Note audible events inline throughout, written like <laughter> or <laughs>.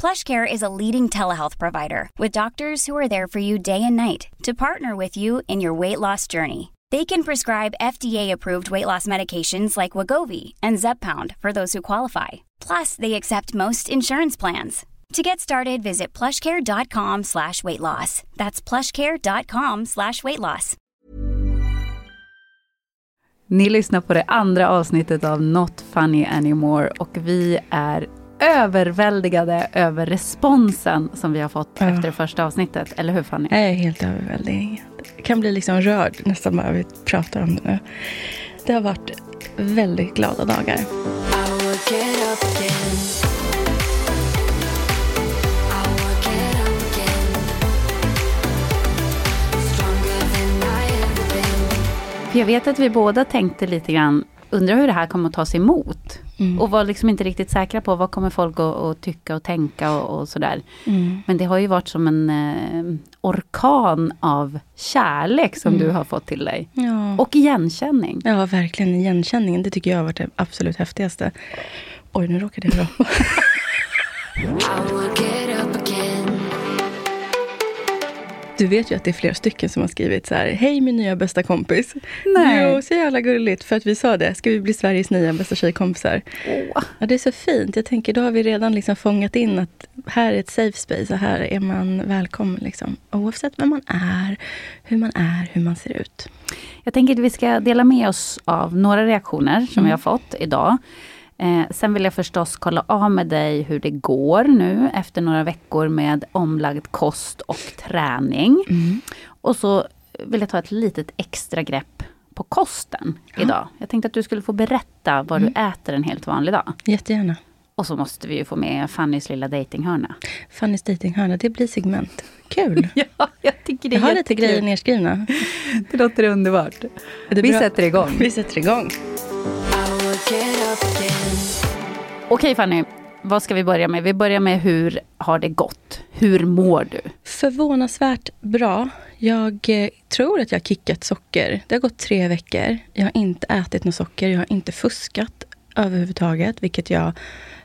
PlushCare is a leading telehealth provider with doctors who are there for you day and night to partner with you in your weight loss journey. They can prescribe FDA-approved weight loss medications like Wagovi and Zepbound for those who qualify. Plus, they accept most insurance plans. To get started, visit plushcare.com slash weight loss. That's plushcare.com slash weight loss. Ni lyssnar på det andra avsnittet av Not Funny Anymore och vi är överväldigade över responsen som vi har fått Ja. efter det första avsnittet. Eller hur Fanny? Jag är helt överväldigad. Jag kan bli liksom rörd nästan bara vi pratar om det nu. Det har varit väldigt glada dagar. För jag vet att vi båda tänkte lite grann, undrar hur det här kommer att tas emot. Mm. Och var liksom inte riktigt säkra på vad kommer folk att, att tycka och tänka och, och sådär. Mm. Men det har ju varit som en eh, orkan av kärlek som Mm. du har fått till dig. Ja. Och igenkänning. ja, verkligen igenkänningen. Det tycker jag har varit det absolut häftigaste. Oj, nu råkade jag dra. <laughs> <laughs> Du vet ju att det är flera stycken som har skrivit så här. Hej min nya bästa kompis. Nej. Jo, så jävla gulligt. För att vi sa det. Ska vi bli Sveriges nya bästa tjejkompisar? Åh. Ja, det är så fint. Jag tänker, då har vi redan liksom fångat in att här är ett safe space och här är man välkommen. Liksom. Oavsett vem man är, hur man är, hur man ser ut. Jag tänker att vi ska dela med oss av några reaktioner som Mm. vi har fått idag. Eh, sen vill jag förstås kolla av med dig hur det går nu efter några veckor med omlagd kost och träning. Mm. Och så vill jag ta ett litet extra grepp på kosten idag. Jag tänkte att du skulle få berätta vad Mm. du äter en helt vanlig dag. Jättegärna. Och så måste vi ju få med Fannys lilla datinghörna. Fannys datinghörna, det blir segment. Kul. <laughs> Ja, jag tycker det Jag har lite grejer nerskrivna. Det låter underbart. Är det Vi bra? sätter igång. Vi sätter igång. Okej Fanny, vad ska vi börja med? Vi börjar med hur har det gått? Hur mår du? Förvånansvärt bra. Jag eh, tror att jag har kickat socker. Det har gått tre veckor. Jag har inte ätit något socker. Jag har inte fuskat överhuvudtaget, vilket jag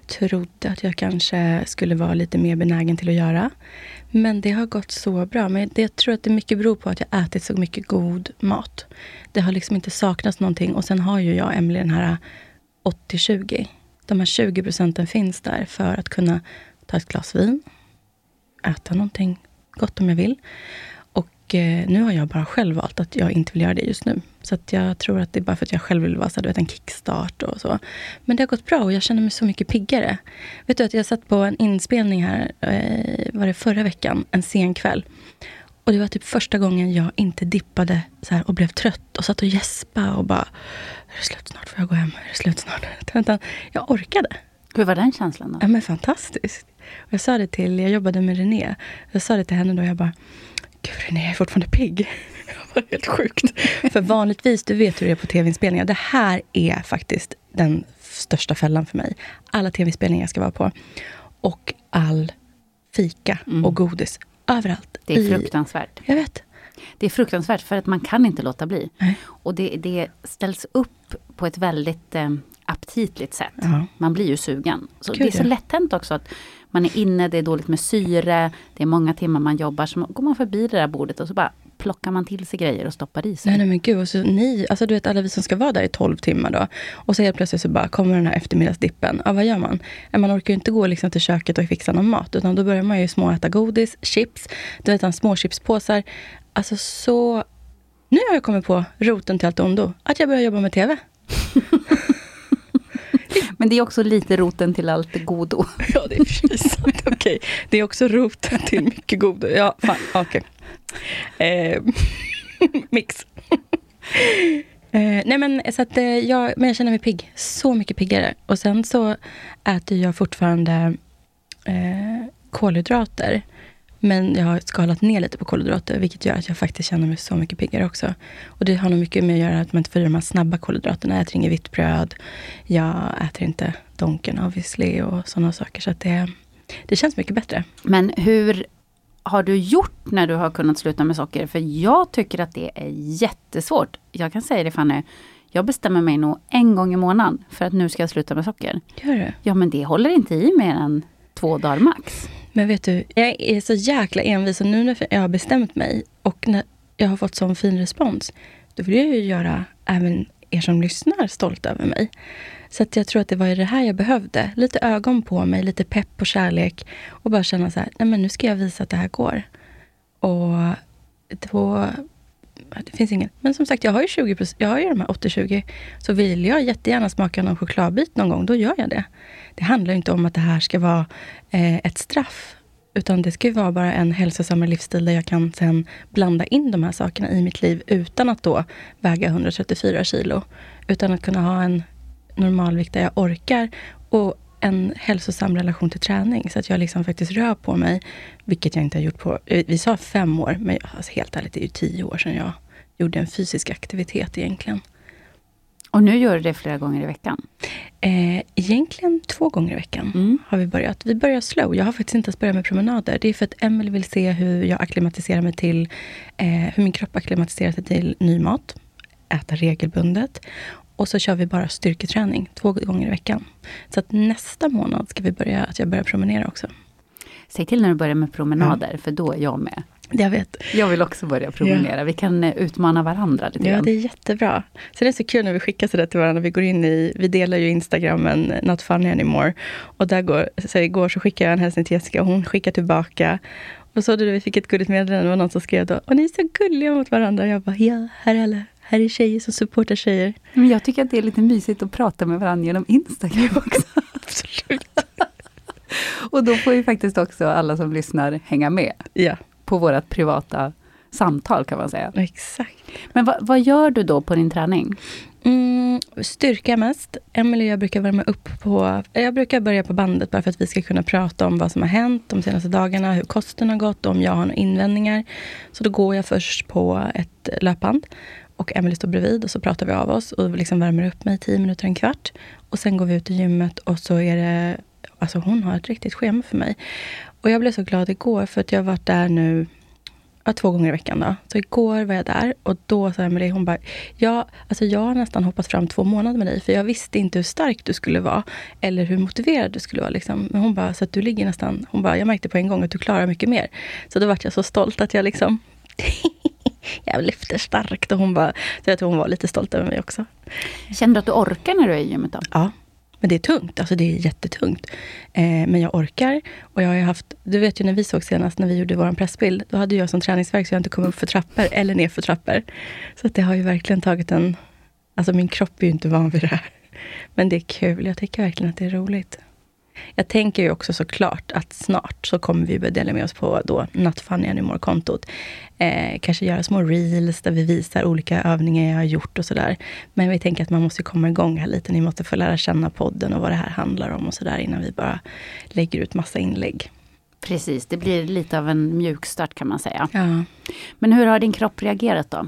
trodde att jag kanske skulle vara lite mer benägen till att göra. Men det har gått så bra. Men det, jag tror att det mycket beror på att jag ätit så mycket god mat. Det har liksom inte saknats någonting. Och sen har ju jag, Emelie, den här 80-20. De här 20 procenten finns där för att kunna ta ett glas vin, äta någonting gott om jag vill. Och eh, nu har jag bara själv valt att jag inte vill göra det just nu. Så att jag tror att det är bara för att jag själv vill vara så, här, du vet, en kickstart och så. Men det har gått bra och jag känner mig så mycket piggare. Vet du att jag satt på en inspelning här, eh, var det förra veckan, en sen kväll. Och det var typ första gången jag inte dippade så här och blev trött och satt och gäspade och bara är det slut snart? Får jag gå hem? Är det slut snart? <laughs> Utan jag orkade. Hur var den känslan då? Ja men fantastiskt. Och jag sa det till, jag jobbade med René. Jag sa det till henne då, jag bara Gud René, jag är fortfarande pigg. <laughs> Det var helt sjukt. För vanligtvis, du vet hur det är på tv-inspelningar. Det här är faktiskt den största fällan för mig. Alla tv-inspelningar jag ska vara på. Och all fika Mm. och godis överallt. Det är i- fruktansvärt. jag vet. Det är fruktansvärt för att man kan inte låta bli. Nej. Och det, det ställs upp på ett väldigt eh, aptitligt sätt. Ja. Man blir ju sugen. Så Gud, det är så ja. lätt hänt också att man är inne, det är dåligt med syre, det är många timmar man jobbar. Så går man förbi det där bordet och så bara plockar man till sig grejer och stoppar i sig. Nej, nej men gud, och så ni, alltså du vet alla vi som ska vara där i 12 timmar då. Och så helt plötsligt så bara kommer den här eftermiddagsdippen. Ja, vad gör man? Ja, Man orkar ju inte gå liksom till köket och fixa någon mat. Utan då börjar man ju småäta godis, chips, du vet en små chipspåsar. Alltså så... Nu har jag kommit på roten till allt ondo. Att jag börjar jobba med TV. <laughs> Men det är också lite roten till allt godo. <laughs> Ja, det är precis sant. <laughs> Okej. Det är också roten till mycket god. Ja, fan, okej. Eh, mix. Eh, nej men så att eh, jag, men jag känner mig pigg. Så mycket piggare. Och sen så äter jag fortfarande eh, kolhydrater. Men jag har skalat ner lite på kolhydrater, vilket gör att jag faktiskt känner mig så mycket piggare också. Och det har nog mycket med att göra att man inte får i de här snabba kolhydraterna. Jag äter inget vitt bröd. Jag äter inte Donken obviously och sådana saker. Så det, det känns mycket bättre. Men hur har du gjort när du har kunnat sluta med socker? För jag tycker att det är jättesvårt. Jag kan säga det Fanny, jag bestämmer mig nog en gång i månaden för att nu ska jag sluta med socker. Gör du? Ja men det håller inte i mer än två dagar max. Men vet du, jag är så jäkla envis och nu när jag har bestämt mig och när jag har fått sån fin respons, då vill jag ju göra även er som lyssnar stolta över mig. Så att jag tror att det var det här jag behövde. Lite ögon på mig, lite pepp och kärlek och bara känna så här, nej men nu ska jag visa att det här går. Och då, det finns ingen, men som sagt jag har ju 20 jag har ju de här 80-20. Så vill jag jättegärna smaka någon chokladbit någon gång, då gör jag det. Det handlar ju inte om att det här ska vara eh, ett straff. Utan det ska ju vara bara en hälsosammare livsstil där jag kan sen blanda in de här sakerna i mitt liv utan att då väga 134 kilo. Utan att kunna ha en normalvikt där jag orkar och en hälsosam relation till träning. Så att jag liksom faktiskt rör på mig, vilket jag inte har gjort på... eh, Vi sa fem år, men alltså helt ärligt, det är ju tio år sedan jag gjorde en fysisk aktivitet egentligen. Och nu gör du det flera gånger i veckan. Eh, egentligen två gånger i veckan Mm. har vi börjat. Vi börjar slow. Jag har faktiskt inte ens börjat med promenader. Det är för att Emily vill se hur jag akklimatiserar mig till, eh, hur min kropp akklimatiserar sig till ny mat. Äta regelbundet. Och så kör vi bara styrketräning två gånger i veckan. Så att nästa månad ska vi börja, att jag börjar promenera också. Säg till när du börjar med promenader, för då är jag med. Jag vet. Jag vill också börja promenera. Vi kan eh, utmana varandra lite Ja, grann. det är jättebra. Så det är så kul när vi skickar sådär till varandra. Vi går in i, vi delar ju Instagramen, Not Funny Anymore. Och där går, så igår så skickade jag en hälsning till Jessica och hon skickar tillbaka. Och så du, vi fick ett gulligt meddelande, det var någon som skrev då, och ni är så gulliga mot varandra. Jag bara, ja, här är alla, här är tjejer som supportar tjejer. Men jag tycker att det är lite mysigt att prata med varandra genom Instagram <laughs> också. Absolut. <laughs> Och då får ju faktiskt också alla som lyssnar hänga med Ja, på vårt privata samtal kan man säga. exakt. Men vad, vad gör du då på din träning? Mm, styrka mest. Emelie och jag brukar värma upp på... Jag brukar börja på bandet bara för att vi ska kunna prata om vad som har hänt de senaste dagarna, hur kosten har gått, om jag har några invändningar. Så då går jag först på ett löpband och Emelie står bredvid och så pratar vi av oss och liksom värmer upp mig 10 minuter, en kvart. Och sen går vi ut i gymmet och så är det... Alltså hon har ett riktigt schema för mig. Och jag blev så glad igår för att jag har varit där nu ja, två gånger i veckan. Då. Så igår var jag där och då sa Emelie, hon bara, ja, alltså jag har nästan hoppat fram två månader med dig, för jag visste inte hur stark du skulle vara, eller hur motiverad du skulle vara. Liksom. Men hon bara, så att du ligger nästan, hon bara, jag märkte på en gång att du klarar mycket mer. Så då vart jag så stolt att jag liksom, <laughs> jag lyfter starkt. Och hon bara, så jag tror hon var lite stolt över mig också. Känner du att du orkar när du är i gymmet då? Ja, men det är tungt. Alltså det är jättetungt. Eh, men jag orkar. Och jag har haft, du vet ju när vi såg senast, när vi gjorde vår pressbild, då hade jag som träningsverk så jag inte kom upp för trappor eller ner för trappor. Så att det har ju verkligen tagit en... Alltså min kropp är ju inte van vid det här. Men det är kul. Jag tycker verkligen att det är roligt. Jag tänker ju också såklart att snart så kommer vi börja dela med oss på då Not Funny Anymore-kontot. Eh, kanske göra små reels där vi visar olika övningar jag har gjort och sådär. Men vi tänker att man måste komma igång här lite. Ni måste få lära känna podden och vad det här handlar om och sådär innan vi bara lägger ut massa inlägg. Precis, det blir lite av en mjukstart kan man säga. Ja. Men hur har din kropp reagerat då?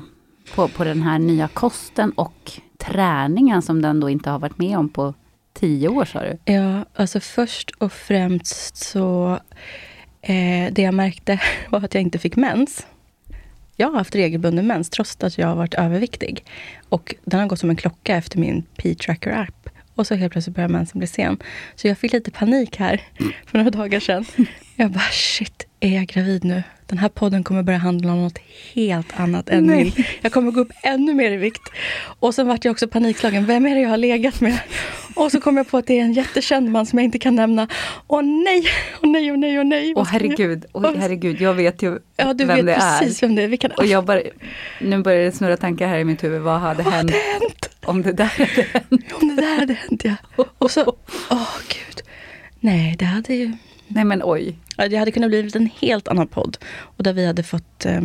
På, på den här nya kosten och träningen som den då inte har varit med om på tio år sa du? Ja, alltså först och främst så... Eh, det jag märkte <laughs> var att jag inte fick mens. jag har haft regelbunden mens trots att jag har varit överviktig. Och den har gått som en klocka efter min P-tracker-app. Och så helt plötsligt börjar mensen bli sen. Så jag fick lite panik här <laughs> för några dagar sedan. Jag bara, shit, är jag gravid nu? Den här podden kommer börja handla om något helt annat än Nej. min. Jag kommer gå upp ännu mer i vikt. Och sen vart jag också panikslagen. Vem är det jag har legat med? Och så kom jag på att det är en jättekänd man som jag inte kan nämna. Åh nej, åh nej, åh nej, åh nej. Åh herregud, åh herregud, jag vet ju Ja, du vem vet det precis är. vem det är. Vi kan Och jag bara, nu börjar det snurra tankar här i mitt huvud. Vad hade Vad hänt hade hänt? om det där hade hänt? Om det där hade hänt ja. Och så, åh gud. Nej, det hade ju... Nej men oj. Ja, det hade kunnat bli en helt annan podd. Och där vi hade fått eh,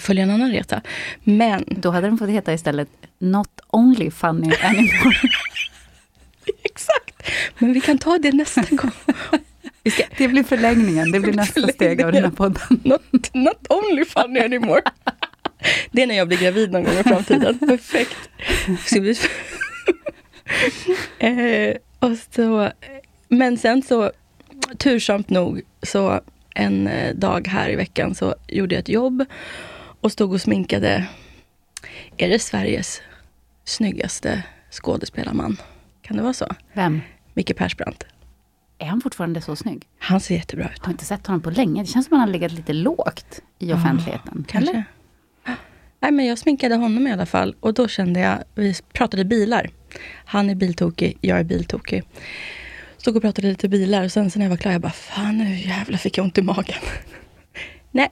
följa en annan resa. Men, Då hade den fått heta istället Not only funny anymore. <laughs> exakt. Men vi kan ta det nästa gång. Ska, Det blir förlängningen, det blir nästa steg av den här podden. not, not only funny anymore. Det är när jag blir gravid någon gång i framtiden. Perfekt. <laughs> Eh, och så, men sen så, tursamt nog, så en eh, dag här i veckan så gjorde jag ett jobb och stod och sminkade. Är det Sveriges snyggaste skådespelarman? Kan det vara så? Vem? Micke Persbrandt. Är han fortfarande så snygg? Han ser jättebra ut. Jag har inte sett honom på länge. Det känns som att han har legat lite lågt i offentligheten. Kanske. Eller? Nej, men jag sminkade honom i alla fall och då kände jag, vi pratade bilar. Han är biltokig, jag är biltokig. Stod och pratade lite bilar och sen så när jag var klar, jag bara, fan nu jävlar fick jag ont i magen. <laughs> Nej,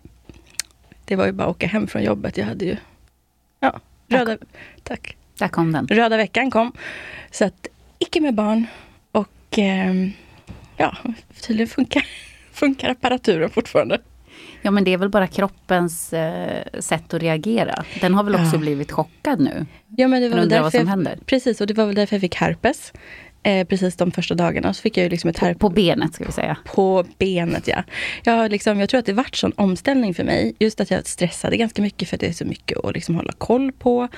det var ju bara att åka hem från jobbet. Jag hade ju, ja, röda, tack. Där kom den. Röda veckan kom. Så att, icke med barn. Och ehm, ja, tydligen funkar, <laughs> funkar apparaturen fortfarande. Ja men det är väl bara kroppens eh, sätt att reagera. Den har väl också Ja. blivit chockad nu. Ja, men det var väl undrar vad därför som jag, händer. Precis, och det var väl därför jag fick herpes. Eh, precis de första dagarna. Så fick jag ju liksom ett herpes På benet ska vi säga. på benet. Ja. Jag, liksom, jag tror att det vart sån omställning för mig. Just att jag stressade ganska mycket för att det är så mycket att liksom hålla koll på.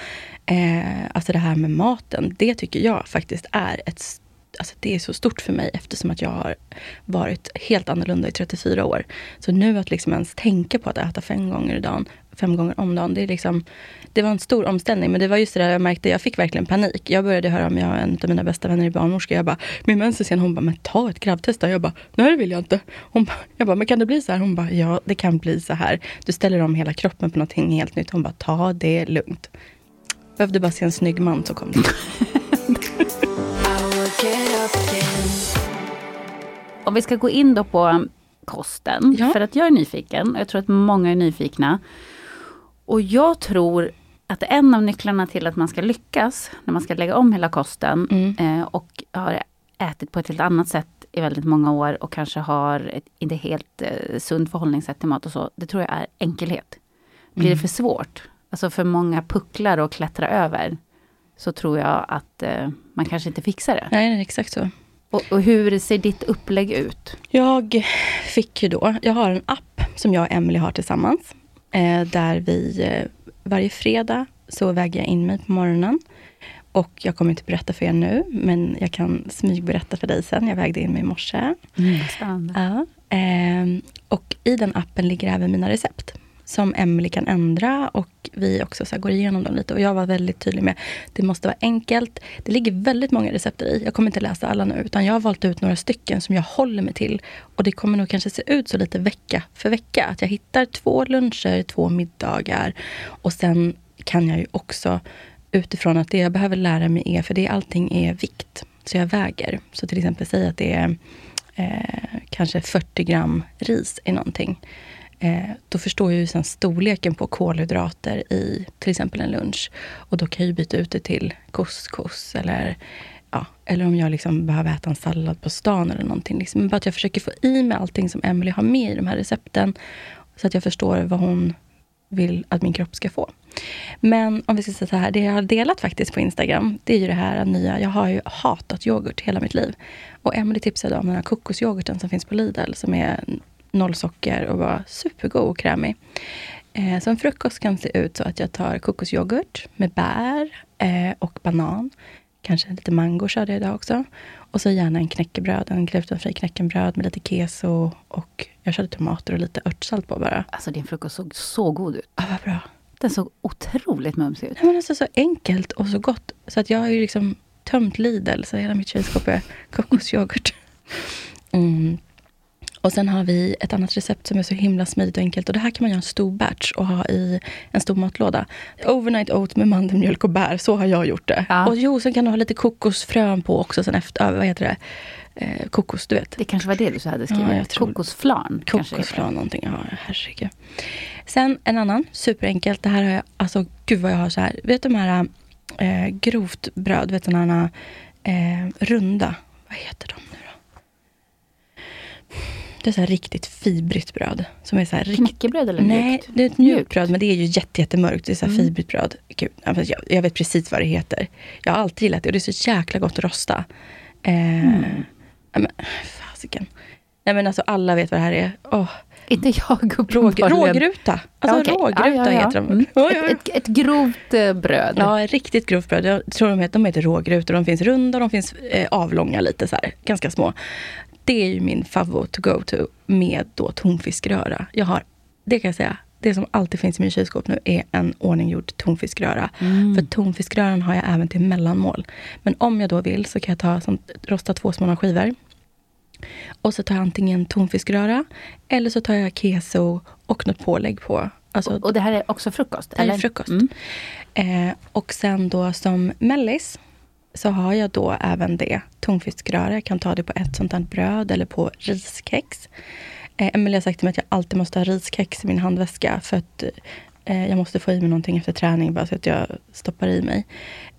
Eh, alltså det här med maten, det tycker jag faktiskt är ett Alltså det är så stort för mig eftersom att jag har varit helt annorlunda i 34 år. Så nu att liksom ens tänka på att äta fem gånger, i dagen, fem gånger om dagen, det, är liksom, det var en stor omställning. Men det var just det där jag märkte, jag fick verkligen panik. Jag började höra om jag en av mina bästa vänner i barnmorska. Jag bara, min mens är sen. Hon bara, men ta ett grabbtest då. Jag bara, nej det vill jag inte. Hon bara, jag bara, men kan det bli så här? Hon bara, ja det kan bli så här. Du ställer om hela kroppen på någonting helt nytt. Hon bara, ta det lugnt. Behövde bara se en snygg man så kom det. <laughs> Om vi ska gå in då på kosten. Ja. För att jag är nyfiken och jag tror att många är nyfikna. Och jag tror att en av nycklarna till att man ska lyckas när man ska lägga om hela kosten Mm. eh, och har ätit på ett helt annat sätt i väldigt många år och kanske har ett inte helt eh, sunt förhållningssätt till mat och så. Det tror jag är enkelhet. Blir Mm. det för svårt, alltså för många pucklar att klättra över, så tror jag att eh, man kanske inte fixar det. Nej, det är exakt så. Och, och hur ser ditt upplägg ut? Jag fick ju då, jag har en app som jag och Emily har tillsammans. Eh, där vi eh, varje fredag så väger jag in mig på morgonen. Och jag kommer inte berätta för er nu, men jag kan smygberätta för dig sen. Jag vägde in mig i morse. Spännande. Ja. ehm, och i den appen ligger även mina recept. Som Emily kan ändra och vi också så går igenom dem lite. Och jag var väldigt tydlig med, att det måste vara enkelt. Det ligger väldigt många recept i. Jag kommer inte läsa alla nu, utan jag har valt ut några stycken som jag håller mig till. Och det kommer nog kanske se ut så lite vecka för vecka. Att jag hittar två luncher, två middagar. Och sen kan jag ju också utifrån att det jag behöver lära mig är, för det allting är vikt. Så jag väger. Så till exempel säga att det är eh, kanske 40 gram ris i någonting. Eh, då förstår jag ju sen storleken på kolhydrater i till exempel en lunch. Och då kan jag ju byta ut det till couscous eller, ja, eller om jag liksom behöver äta en sallad på stan eller någonting. Liksom. Men bara att jag försöker få i mig allting som Emily har med i de här recepten. Så att jag förstår vad hon vill att min kropp ska få. Men om vi ska säga så här, det jag har delat faktiskt på Instagram, det är ju det här nya. Jag har ju hatat yoghurt hela mitt liv. Och Emily tipsade om den här kokosyoghurten som finns på Lidl, som är noll socker och var supergod och krämig. Eh, så en frukost kan se ut så att jag tar kokosyoghurt med bär eh, och banan. Kanske lite mango körde jag idag också. Och så gärna en knäckebröd, en glutenfri knäckebröd med lite keso och jag körde tomater och lite örtsalt på bara. Alltså din frukost såg så god ut. Ja, vad bra. Den såg otroligt mumsig ut. Nej, men alltså så enkelt och så gott. Så att jag har ju liksom tömt Lidl, så hela mitt kylskåp är kokosyoghurt. <laughs> Mm. Och sen har vi ett annat recept som är så himla smidigt och enkelt. Och det här kan man göra en stor batch och ha i en stor matlåda. Overnight oat med mandelmjölk och bär, så har jag gjort det. Ja. Och jo, sen kan du ha lite kokosfrön på också sen efter, vad heter det? Eh, kokos, du vet. Det kanske var det du hade skrivit? Ja, tror- heter. Kokosflarn någonting, ja herregud. Sen en annan, superenkelt. Det här har jag, alltså gud vad jag har så här. Vet du de här eh, grovt bröd, vet du de här eh, runda, vad heter de nu? Det är så här riktigt fibrigt bröd. Som är så här riktigt Knäckebröd eller Nej, mjukt? det är ett mjukt bröd, men det är ju jätte, jättemörkt. Det är så här Mm. fibrigt bröd. Gud, jag, jag vet precis vad det heter. Jag har alltid gillat det och det är så jäkla gott att rosta. Eh, Mm. men, fasiken. Nej men alltså alla vet vad det här är. Åh, Inte jag uppenbarligen. rågruta. Alltså Ja, okej. rågruta Ja, ja, heter de. Mm. Ja. Ett, ett, ett grovt eh, bröd. Ja, riktigt grovt bröd. Jag tror de heter, de heter rågrutor. De finns runda, de finns eh, avlånga lite så här, ganska små. Det är ju min favorit to go to med då tonfiskröra. Jag har, det kan jag säga, det som alltid finns i min kylskåp nu är en ordninggjord tonfiskröra. Mm. För tonfiskröran har jag även till mellanmål. Men om jag då vill så kan jag ta som, rosta två små skivor. Och så tar jag antingen tonfiskröra eller så tar jag keso och något pålägg på. Alltså, Och det här är också frukost? det här är eller? frukost. Mm. Eh, och sen då som mellis så har jag då även det, tonfiskröra. Jag kan ta det på ett sånt här bröd eller på riskex. Eh, Emelie har sagt till mig att jag alltid måste ha riskex i min handväska för att eh, jag måste få i mig någonting efter träning bara så att jag stoppar i mig.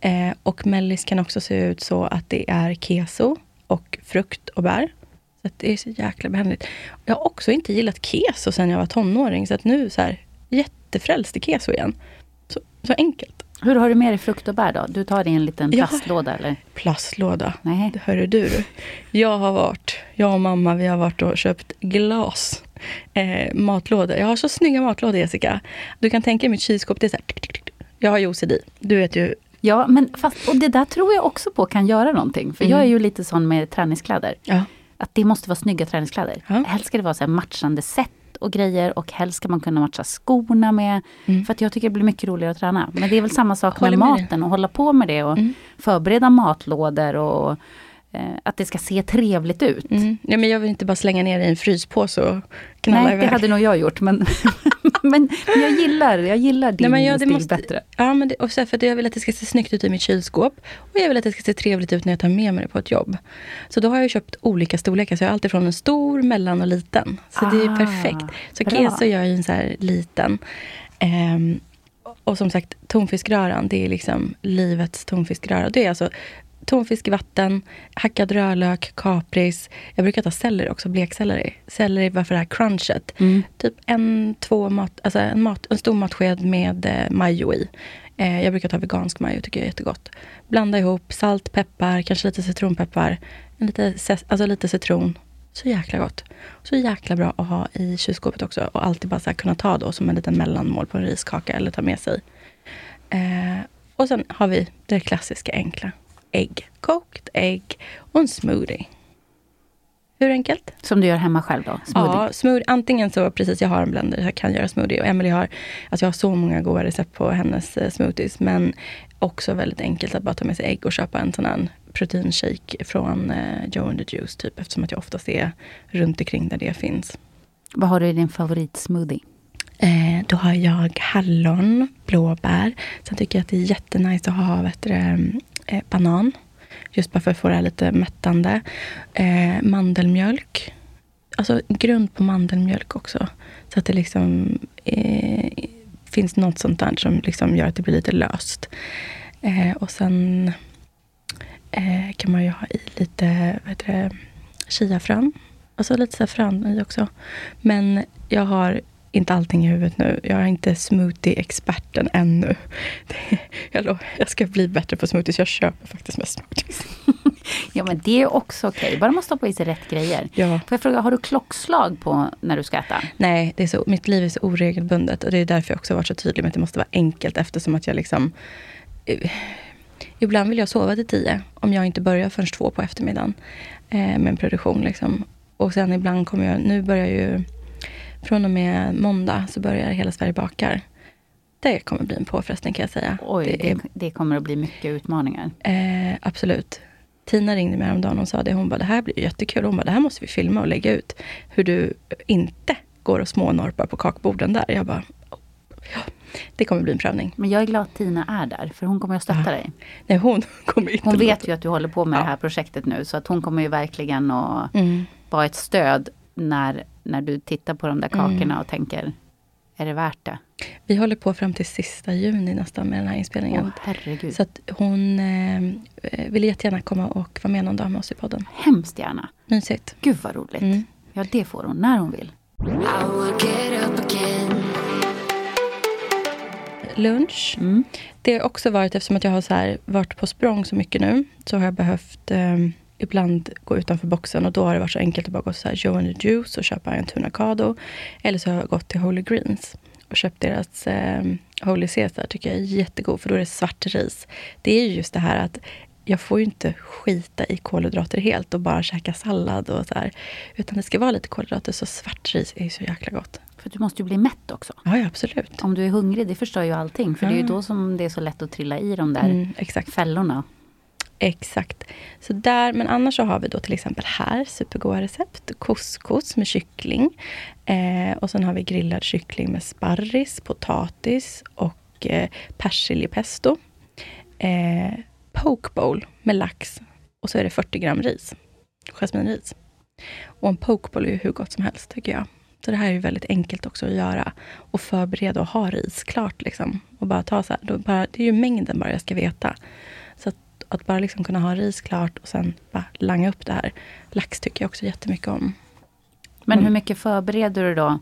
Eh, och mellis kan också se ut så att det är keso och frukt och bär. Så att det är så jäkla behändigt. Jag har också inte gillat keso sen jag var tonåring så att nu så här jättefrälst i keso igen. Så, så enkelt. Hur har du med dig frukt och bär då? Du tar det i en liten plastlåda eller? Plastlåda. Nej. Hörru du. Jag har varit, jag och mamma, vi har varit och köpt glas. Eh, matlådor. Jag har så snygga matlådor Jessica. Du kan tänka dig mitt kylskåp, det är så här. Jag har ju OCD. Du vet ju. Ja, men fast, och det där tror jag också på kan göra någonting. För Mm. jag är ju lite sån med träningskläder. Ja. Att det måste vara snygga träningskläder. Ja. Helst ska det vara så matchande set och grejer och helst ska man kunna matcha skorna med. Mm. För att jag tycker det blir mycket roligare att träna. Men det är väl samma sak med med maten och hålla på med det och Mm. förbereda matlådor och eh, att det ska se trevligt ut. Mm. Ja, men jag vill inte bara slänga ner det i en fryspåse och knalla Nej, iväg. det hade nog jag gjort. Men, <laughs> <laughs> men, men jag gillar, jag gillar din Nej, men ja, det stil måste- bättre. Ja, men det, och så för att jag vill att det ska se snyggt ut i mitt kylskåp. Och jag vill att det ska se trevligt ut när jag tar med mig det på ett jobb. Så då har jag köpt olika storlekar. Så jag har alltid från en stor, mellan och liten. Så det är Ah, perfekt. Så bra. keso gör jag ju en så här liten. Ehm, och som sagt, tonfiskröran, det är liksom livets tonfiskröra. Det är alltså tonfisk i vatten, hackad rödlök, kapris. Jag brukar ta selleri också, blekselleri. Selleri bara för det här crunchet. Mm. Typ en, två mat, alltså en, mat, en stor matsked med eh, majo i. Eh, jag brukar ta vegansk majo, tycker jag är jättegott. Blanda ihop salt, peppar, kanske lite citronpeppar. En lite, alltså lite citron. Så jäkla gott. Så jäkla bra att ha i kylskåpet också. Och alltid bara här kunna ta då som en liten mellanmål på en riskaka eller ta med sig. Eh, och sen har vi det klassiska enkla. Ägg. Kokt ägg och en smoothie. Hur enkelt? Som du gör hemma själv då? Smoothie. Ja, smoothie. Antingen så, precis, jag har en blender, jag kan göra smoothie. Och Emily har, alltså jag har så många goda recept på hennes eh, smoothies. Men också väldigt enkelt att bara ta med sig ägg och köpa en sån här proteinshake från eh, Joe and the Juice, typ. Eftersom att jag oftast är runt omkring där det finns. Vad har du i din favoritsmoothie? Eh, då har jag hallon, blåbär. Sen tycker jag att det är jättenice att ha vet du, eh, banan. Just bara för att få det här lite mättande. Eh, mandelmjölk. Alltså grund på mandelmjölk också. Så att det liksom eh, finns något sånt där som liksom gör att det blir lite löst. Eh, och sen eh, kan man ju ha i lite vad heter det, chiafrön. Alltså lite frön i också. Men jag har inte allting i huvudet nu. Jag är inte smoothie-experten ännu. Jag, ska bli bättre på smoothies. Jag köper faktiskt mest smoothies. <laughs> Ja men det är också okej, bara man stoppar i sig rätt grejer. Ja. Får jag fråga, har du klockslag på när du ska äta? Nej, det är så, mitt liv är så oregelbundet. Och det är därför jag också varit så tydlig med att det måste vara enkelt eftersom att jag liksom... eh, Ibland vill jag sova till tio, om jag inte börjar förrän två på eftermiddagen eh, med en produktion. Liksom. Och sen ibland kommer jag, nu börjar ju, från och med måndag så börjar Hela Sverige bakar. Det kommer bli en påfrestning kan jag säga. Oj, det, är, det kommer att bli mycket utmaningar. eh, absolut. Tina ringde mig häromdagen och sa det. Hon bara, det här blir jättekul. Hon bara, det här måste vi filma och lägga ut. Hur du inte går och smånorpar på kakborden där. Jag bara, ja, det kommer bli en prövning. Men jag är glad att Tina är där, för hon kommer att stötta Ja. dig. Nej, hon <laughs> kommer inte Hon vet låta- ju att du håller på med Ja. det här projektet nu, så att hon kommer ju verkligen att Mm. vara ett stöd när, när du tittar på de där Mm. kakorna och tänker, är det värt det? Vi håller på fram till sista juni nästan med den här inspelningen. Åh. Så att hon eh, ville jättegärna komma och vara med någon dag med oss i podden. Hemskt gärna. Mysigt. Gud vad roligt. Mm. Ja, det får hon när hon vill. Lunch. Mm. Det har också varit, eftersom att jag har så här, varit på språng så mycket nu, så har jag behövt eh, ibland gå utanför boxen och då har det varit så enkelt att bara gå här Joe and the Juice och köpa en tunacado. Eller så har jag gått till Holy Greens och köpt deras eh, Holy Caesar, tycker jag är jättegod, för då är det svart ris. Det är ju just det här att jag får ju inte skita i kolhydrater helt och bara käka sallad och så här. Utan det ska vara lite kolhydrater, så svart ris är ju så jäkla gott. För du måste ju bli mätt också. Ja, ja absolut. Om du är hungrig, det förstör ju allting. För det är ju då som det är så lätt att trilla i de där Mm, fällorna. Exakt. Så där, men annars så har vi då till exempel här supergoda recept. Couscous med kyckling. Eh, och sen har vi grillad kyckling med sparris, potatis och eh, persiljepesto. Eh, poke bowl med lax. Och så är det 40 gram ris. Jasminris. Och en poke bowl är ju hur gott som helst tycker jag. Så det här är ju väldigt enkelt också att göra. Och förbereda och ha ris klart. Liksom. Och bara ta så här, då bara, det är ju mängden bara jag ska veta. Att, bara liksom kunna ha ris klart och sen bara langa upp det här. Lax tycker jag också jättemycket om. Men Mm. hur mycket förbereder du då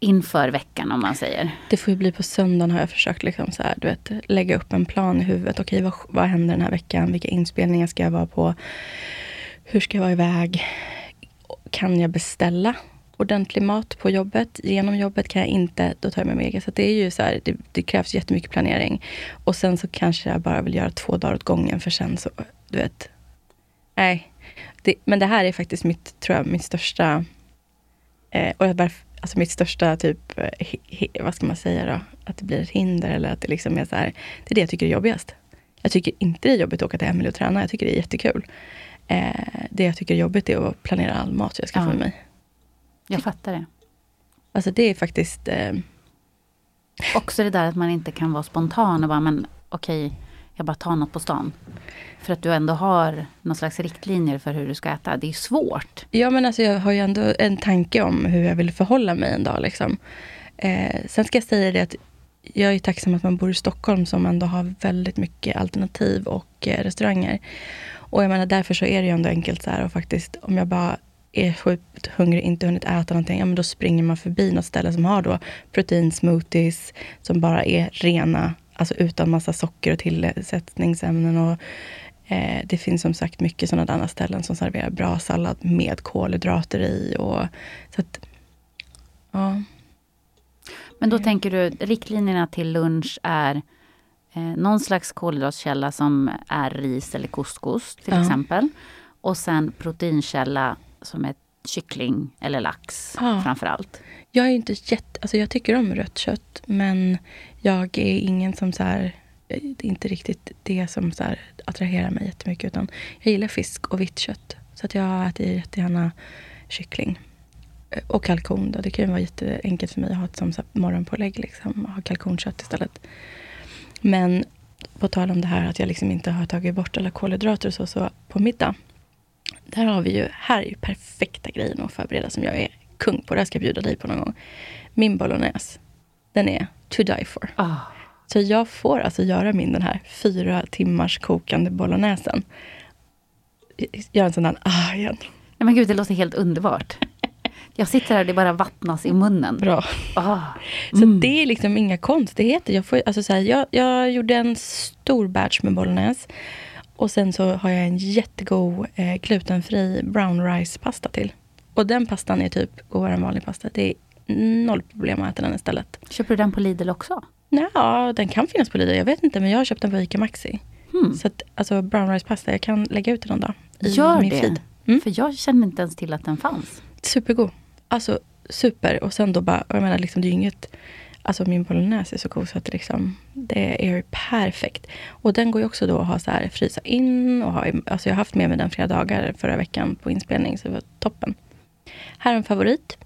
inför veckan om man säger? Det får ju bli på söndagen har jag försökt liksom så här, du vet, lägga upp en plan i huvudet. Okej, vad, vad händer den här veckan? Vilka inspelningar ska jag vara på? Hur ska jag vara iväg? Kan jag beställa ordentlig mat på jobbet? Genom jobbet kan jag inte, då tar jag med mig eget. Så det är ju så här, det, det krävs jättemycket planering. Och sen så kanske jag bara vill göra två dagar åt gången, för sen så, du vet. Nej. Det, men det här är faktiskt mitt, tror jag, mitt största Eh, och jag bara, alltså mitt största typ, eh, hi, hi, vad ska man säga då? Att det blir ett hinder eller att det liksom är så här. Det är det jag tycker är jobbigast. Jag tycker inte det är jobbigt att åka till Emelie och träna. Jag tycker det är jättekul. Eh, det jag tycker är jobbigt är att planera all mat jag ska Ja. få i mig. Jag fattar det. Alltså det är faktiskt, eh, Också det där att man inte kan vara spontan och bara, men okej, jag bara tar något på stan. För att du ändå har någon slags riktlinjer för hur du ska äta. Det är svårt. ja men alltså jag har ju ändå en tanke om hur jag vill förhålla mig en dag. Liksom. Eh, sen ska jag säga det att jag är tacksam att man bor i Stockholm som ändå har väldigt mycket alternativ och eh, restauranger. Och jag menar därför så är det ju ändå enkelt så här och faktiskt om jag bara är sjukt hungrig, inte hunnit äta någonting, ja men då springer man förbi något ställe som har då proteinsmoothies som bara är rena, alltså utan massa socker och tillsättningsämnen. Och, eh, det finns som sagt mycket sådana där ställen som serverar bra sallad med kolhydrater i. Och, så att, ja. Men då tänker du, riktlinjerna till lunch är eh, någon slags kolhydratkälla som är ris eller couscous till Ja. exempel. Och sen proteinkälla som är kyckling eller lax Ja. framför allt. Jag är inte jätte, alltså jag tycker om rött kött, men jag är ingen som så här, det är inte riktigt det som så här attraherar mig jättemycket. Utan jag gillar fisk och vitt kött. Så att jag äter jättegärna kyckling. Eh, Och kalkon då. Det kan ju vara jätteenkelt för mig att ha ett som så här morgonpålägg. Liksom, och ha kalkonkött istället. Men på tal om det här att jag liksom inte har tagit bort alla kolhydrater och så, så på middag. Där har vi ju, här är ju perfekta grejen att förbereda som jag är kung på. Det här ska jag bjuda dig på någon gång. Min bolognese, den är to die for. Ah. Så jag får alltså göra min den här fyra timmars kokande bolognesen. Göra en sån där ah igen. Nej men gud, det låter helt underbart. <laughs> Jag sitter här och det bara vattnas i munnen. Bra. Ah. Så det är liksom inga konstigheter. Jag, får, alltså så här, jag, jag gjorde en stor batch med bolognese. Och sen så har jag en jättegod eh, glutenfri brown rice-pasta till. Och den pastan är typ godare än vanlig pasta. Det är noll problem att äta den istället. Köper du den på Lidl också? Ja, den kan finnas på Lidl. Jag vet inte, men jag har köpt den på ICA Maxi. Hmm. Så att, alltså brown rice pasta, jag kan lägga ut den någon dag. I Gör min det. feed. Mm. För jag kände inte ens till att den fanns. Supergod. Alltså super. Och sen då bara, jag menar liksom det är ju inget, alltså min bolognese är så god så att det liksom, det är perfekt. Och den går ju också då att ha så här, frysa in och ha, alltså jag har haft med mig den flera dagar förra veckan på inspelning, så det var toppen. Här är en favorit.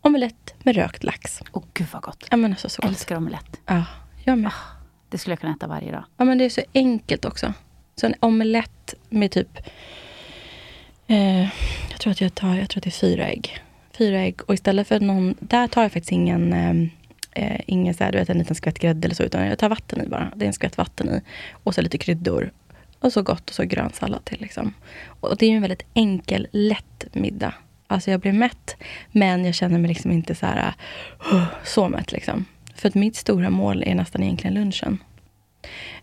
Omelett med rökt lax. Åh gud vad gott. Ja men alltså så gott. Älskar omelett. Ja, jag med. Det skulle jag kunna äta varje dag. Ja, men det är så enkelt också. Så en omelett med typ... Eh, jag tror att jag tar jag tror att det är fyra ägg. Fyra ägg. Och istället för någon... Där tar jag faktiskt ingen... Eh, eh, ingen så här, du vet, en liten skvätt grädde eller så. Utan jag tar vatten i bara. Det är en skvätt vatten i. Och så lite kryddor. Och så gott och så grön sallad till. Liksom. Och det är ju en väldigt enkel, lätt middag. Alltså jag blir mätt, men jag känner mig liksom inte så här... Uh, så mätt liksom. För att mitt stora mål är nästan egentligen lunchen.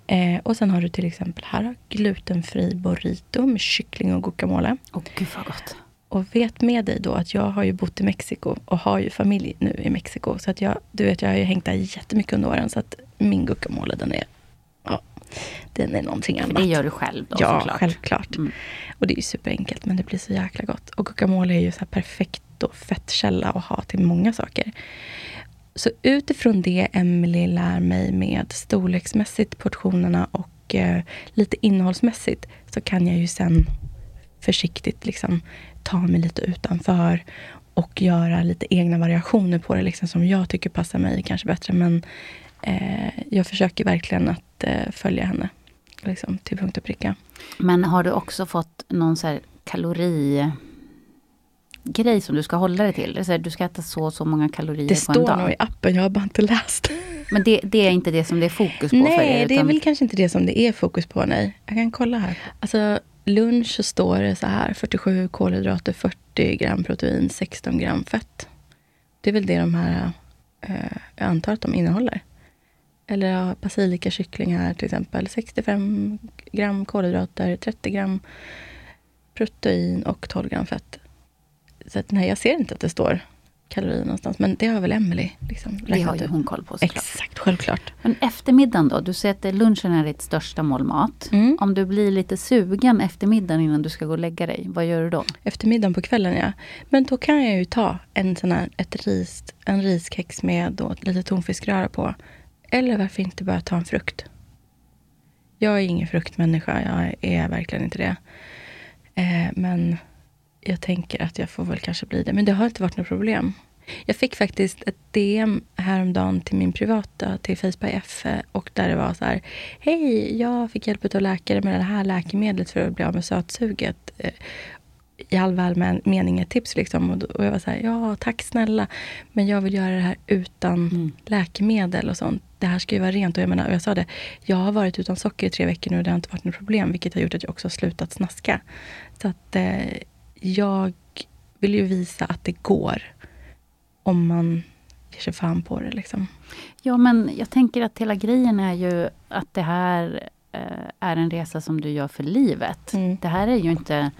Eh, och sen har du till exempel här glutenfri burrito med kyckling och guacamole. Åh gud vad gott. Och vet med dig då att jag har ju bott i Mexiko och har ju familj nu i Mexiko. Så att jag, du vet, jag har ju hängt där jättemycket under åren. Så att min guacamole den är, ja, den är någonting annat. det gör du själv då Ja, såklart. självklart. Mm. Och det är ju superenkelt, men det blir så jäkla gott. Och guacamole är ju så här perfekt då, fettkälla att ha till många saker. Så utifrån det Emily lär mig med storleksmässigt portionerna och eh, lite innehållsmässigt så kan jag ju sen försiktigt liksom ta mig lite utanför och göra lite egna variationer på det liksom, som jag tycker passar mig kanske bättre. Men eh, jag försöker verkligen att eh, följa henne liksom, till punkt och pricka. Men har du också fått någon så här kalori grej som du ska hålla dig till? Det så här, du ska äta så och så många kalorier Det på en står dag. nog i appen, jag har bara inte läst. Men det, det är inte det som det är fokus på för er? Nej, det är väl kanske inte det som det är fokus på. Nej, jag kan kolla här. Alltså lunch så står det så här 47 kolhydrater, 40 gram protein, 16 gram fett. Det är väl det de här, eh, jag antar att de innehåller. Eller ja, basilika kyckling här till exempel. 65 gram kolhydrater, 30 gram protein och 12 gram fett. Så att, nej, jag ser inte att det står kalorier någonstans. Men det har väl Emily liksom Det har ju hon koll på såklart. Exakt, självklart. Men eftermiddagen då? Du säger att lunchen är ditt största mål mat. Mm. Om du blir lite sugen eftermiddagen innan du ska gå och lägga dig, vad gör du då? Eftermiddagen på kvällen, ja. Men då kan jag ju ta en sån här, ett ris, en riskex med då lite tonfiskröra på. Eller varför inte bara ta en frukt? Jag är ingen fruktmänniska, jag är verkligen inte det. Eh, men jag tänker att jag får väl kanske bli det. Men det har inte varit något problem. Jag fick faktiskt ett DM häromdagen till min privata, till Facebook F. Och där det var så här. Hej, jag fick hjälp av läkare med det här läkemedlet för att bli av med sötsuget. Eh, I all väl mening ett tips liksom. Och, då, och jag var så här, ja tack snälla. Men jag vill göra det här utan läkemedel och sånt. Det här ska ju vara rent. Och jag menar, och jag sa det, jag har varit utan socker i tre veckor nu och det har inte varit något problem. Vilket har gjort att jag också har slutat snaska. Så att eh, jag vill ju visa att det går. Om man ger sig fan på det liksom. Ja, men jag tänker att hela grejen är ju att det här eh, är en resa som du gör för livet. Mm. Det här är ju inte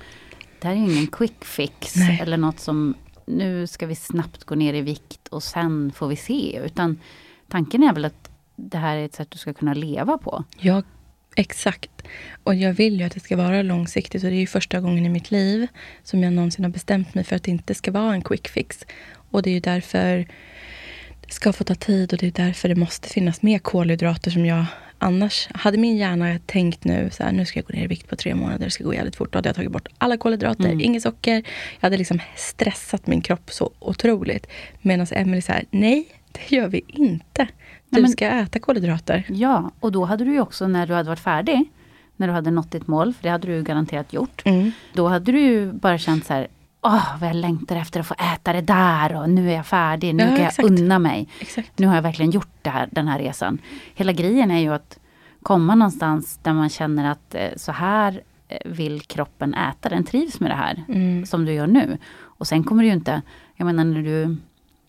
det här är ju ingen quick fix Nej. eller något som nu ska vi snabbt gå ner i vikt och sen får vi se. Utan tanken är väl att det här är ett sätt du ska kunna leva på. Ja, exakt. Och jag vill ju att det ska vara långsiktigt. Och det är ju första gången i mitt liv som jag någonsin har bestämt mig för att det inte ska vara en quick fix. Och det är ju därför det ska få ta tid och det är därför det måste finnas mer kolhydrater som jag annars... Hade min hjärna tänkt nu så här, nu ska jag gå ner i vikt på tre månader, det ska gå jävligt fort. Då hade jag tagit bort alla kolhydrater, Mm. inget socker. Jag hade liksom stressat min kropp så otroligt. Medan Emelie så här, nej, det gör vi inte. Du men- ska äta kolhydrater. Ja, och då hade du ju också när du hade varit färdig, när du hade nått ditt mål, för det hade du garanterat gjort. Mm. Då hade du ju bara känt så här, åh vad jag längtar efter att få äta det där och nu är jag färdig, nu Ja, kan jag exakt. unna mig. Exakt. Nu har jag verkligen gjort det här, den här resan. Hela grejen är ju att komma någonstans där man känner att eh, så här eh, vill kroppen äta, den trivs med det här Mm. som du gör nu. Och sen kommer du ju inte, jag menar när du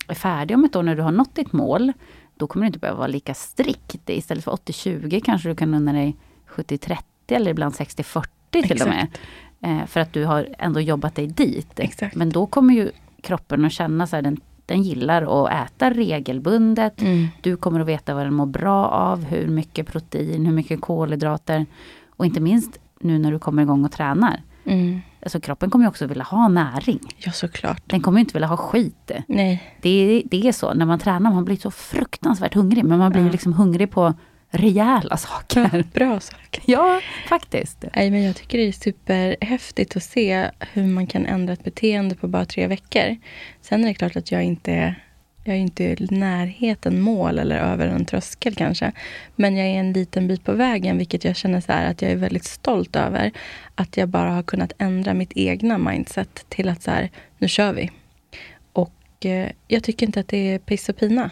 är färdig om ett år, när du har nått ditt mål, då kommer du inte behöva vara lika strikt. Istället för 80-20 kanske du kan unna dig 70-30 eller ibland 60-40 till och med. Exakt. Eh, för att du har ändå jobbat dig dit. Exakt. Men då kommer ju kroppen att känna så här, den Den gillar att äta regelbundet. Mm. Du kommer att veta vad den mår bra av, hur mycket protein, hur mycket kolhydrater. Och inte minst nu när du kommer igång och tränar. Mm. Alltså kroppen kommer ju också vilja ha näring. Ja, såklart. Den kommer ju inte vilja ha skit. Nej. Det, det är så, när man tränar, man blir så fruktansvärt hungrig. Men man blir Ja. liksom hungrig på rejäla saker. <laughs> Bra sak. Ja, faktiskt. Nej, men jag tycker det är superhäftigt att se hur man kan ändra ett beteende på bara tre veckor. Sen är det klart att jag inte jag är inte i närheten mål eller över en tröskel kanske. Men jag är en liten bit på vägen, vilket jag känner så här att jag är väldigt stolt över. Att jag bara har kunnat ändra mitt egna mindset till att så här, nu kör vi. Och eh, jag tycker inte att det är piss och pina.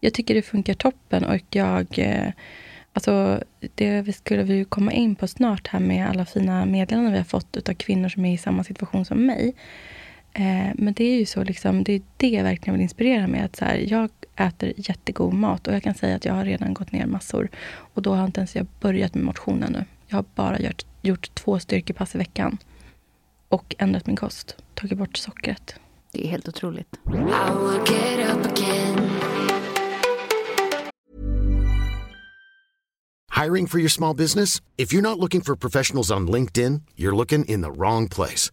Jag tycker det funkar toppen och jag eh, Alltså, det vi skulle vi komma in på snart här med alla fina meddelanden vi har fått utav kvinnor som är i samma situation som mig. Eh, men det är ju så, liksom, det är det jag verkligen vill inspirera med. Att så här, jag äter jättegod mat och jag kan säga att jag har redan gått ner massor. Och då har inte ens jag börjat med motionen nu. Jag har bara gjort, gjort två styrkepass i veckan. Och ändrat min kost. Tagit bort sockret. Det är helt otroligt. Hiring for your small business? If you're not looking for professionals on LinkedIn, you're looking in the wrong place.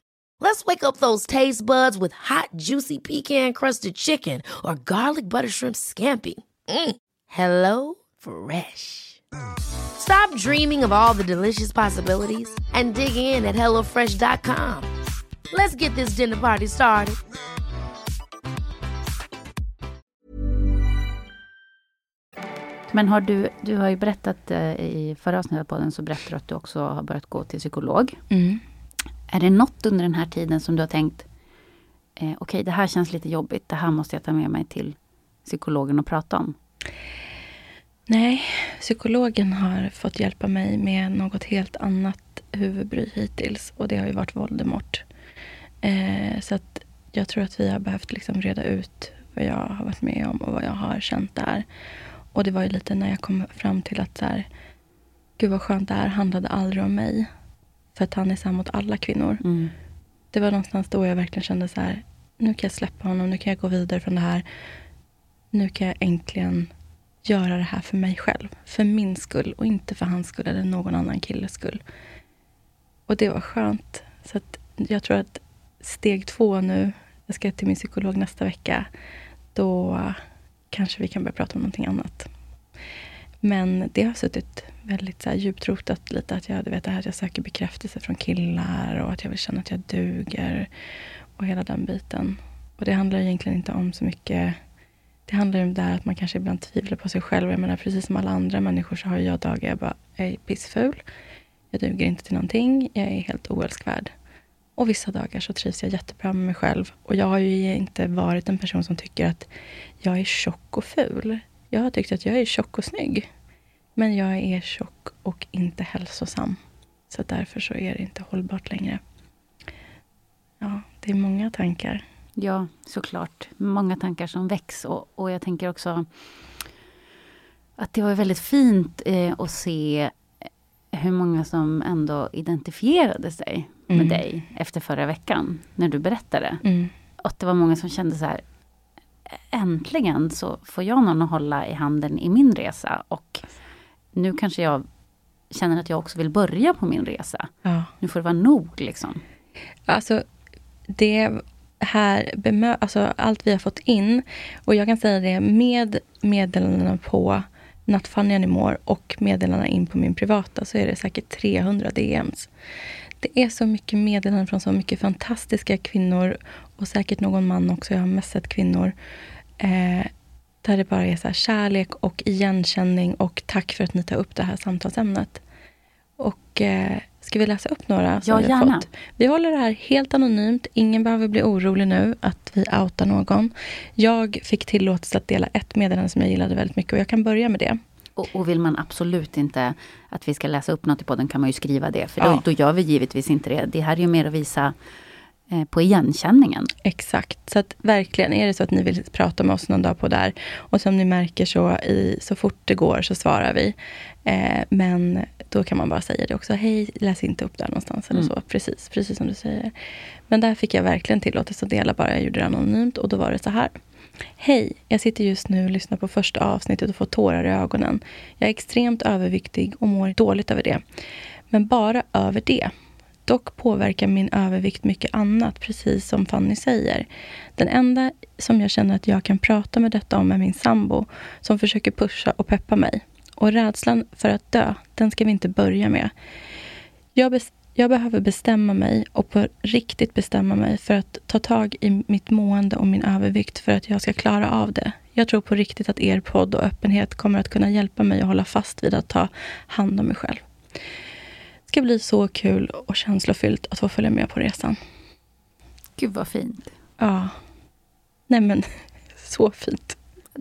Let's wake up those taste buds with hot, juicy pecan crusted chicken or garlic butter shrimp scampi. Mm. Hello Fresh. Stop dreaming of all the delicious possibilities and dig in at HelloFresh.com. Let's get this dinner party started. Men har du, du har ju berättat eh, i förra avsnittet på den så berättade du att du också har börjat gå till psykolog. Mm. Är det något under den här tiden som du har tänkt, eh, okej det här känns lite jobbigt, det här måste jag ta med mig till psykologen och prata om? Nej, psykologen har fått hjälpa mig med något helt annat huvudbry hittills. Och det har ju varit Voldemort. Eh, så att jag tror att vi har behövt liksom reda ut vad jag har varit med om och vad jag har känt där. Och det var ju lite när jag kom fram till att så här, gud vad skönt, det här handlade aldrig om mig. För att han är så här mot alla kvinnor. Mm. Det var någonstans då jag verkligen kände så här, nu kan jag släppa honom, nu kan jag gå vidare från det här. Nu kan jag äntligen göra det här för mig själv. För min skull och inte för hans skull eller någon annan killes skull. Och det var skönt. Så att jag tror att steg två nu, jag ska till min psykolog nästa vecka, då kanske vi kan börja prata om någonting annat. Men det har suttit väldigt så här djupt rotat lite att jag, du vet, det här att jag söker bekräftelse från killar och att jag vill känna att jag duger och hela den biten. Och det handlar egentligen inte om så mycket det handlar ju om det här att man kanske ibland tvivlar på sig själv. Jag menar, precis som alla andra människor så har jag dagar jag bara, jag är pissful. Jag duger inte till någonting. Jag är helt oälskvärd. Och vissa dagar så trivs jag jättebra med mig själv. Och jag har ju inte varit en person som tycker att jag är tjock och ful. Jag har tyckt att jag är tjock och snygg. Men jag är tjock och inte hälsosam. Så därför så är det inte hållbart längre. Ja, det är många tankar. Ja, såklart. Många tankar som väcks. Och, och jag tänker också att det var väldigt fint eh, att se hur många som ändå identifierade sig med Mm. dig efter förra veckan, när du berättade. Mm. Och att det var många som kände så här, äntligen så får jag någon att hålla i handen i min resa. Och nu kanske jag känner att jag också vill börja på min resa. Ja. Nu får det vara nog liksom. Alltså, det här bemö- alltså allt vi har fått in. Och jag kan säga det med meddelandena på Nattfanny Anymore och meddelandena in på min privata så är det säkert 300 DMs. Det är så mycket meddelanden från så mycket fantastiska kvinnor och säkert någon man också. Jag har mest sett kvinnor. Eh, där det bara är så kärlek och igenkänning och tack för att ni tar upp det här samtalsämnet. Och eh, Ska vi läsa upp några som ja, vi har gärna. fått? Vi håller det här helt anonymt. Ingen behöver bli orolig nu att vi outar någon. Jag fick tillåtelse att dela ett meddelande som jag gillade väldigt mycket och jag kan börja med det. Och, och, vill man absolut inte att vi ska läsa upp något i podden kan man ju skriva det. För Ja. då, då gör vi givetvis inte det. Det här är ju mer att visa eh, på igenkänningen. Exakt. Så att verkligen, är det så att ni vill prata med oss någon dag på där och som ni märker så, i, så fort det går så svarar vi. Eh, men då kan man bara säga det också. Hej, läs inte upp där någonstans. Eller Mm. så. Precis, precis som du säger. Men där fick jag verkligen tillåtelse att dela bara. Jag gjorde det anonymt och då var det så här. Hej, jag sitter just nu och lyssnar på första avsnittet och får tårar i ögonen. Jag är extremt överviktig och mår dåligt över det. Men bara över det. Dock påverkar min övervikt mycket annat, precis som Fanny säger. Den enda som jag känner att jag kan prata med detta om är min sambo, som försöker pusha och peppa mig. Och rädslan för att dö, den ska vi inte börja med. Jag, jag behöver bestämma mig och på riktigt bestämma mig för att ta tag i mitt mående och min övervikt för att jag ska klara av det. Jag tror på riktigt att er podd och öppenhet kommer att kunna hjälpa mig att hålla fast vid att ta hand om mig själv. Det ska bli så kul och känslofyllt att få följa med på resan. Gud vad fint. Ja. Nej men, <laughs> så fint.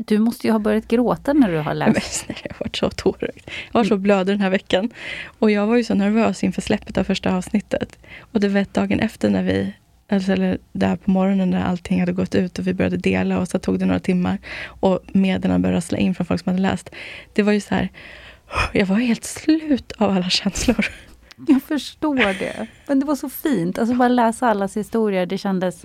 Du måste ju ha börjat gråta när du har <laughs> men läst. snälla, jag har varit så tårögd. Jag var så blödig den här veckan. Och jag var ju så nervös inför släppet av första avsnittet. Och det var dagen efter när vi, alltså, eller där på morgonen när allting hade gått ut och vi började dela och så tog det några timmar. Och meddelandena började rassla in från folk som hade läst. Det var ju så här, jag var helt slut av alla känslor. Jag förstår det. Men det var så fint. Alltså bara läsa allas historier. Det kändes...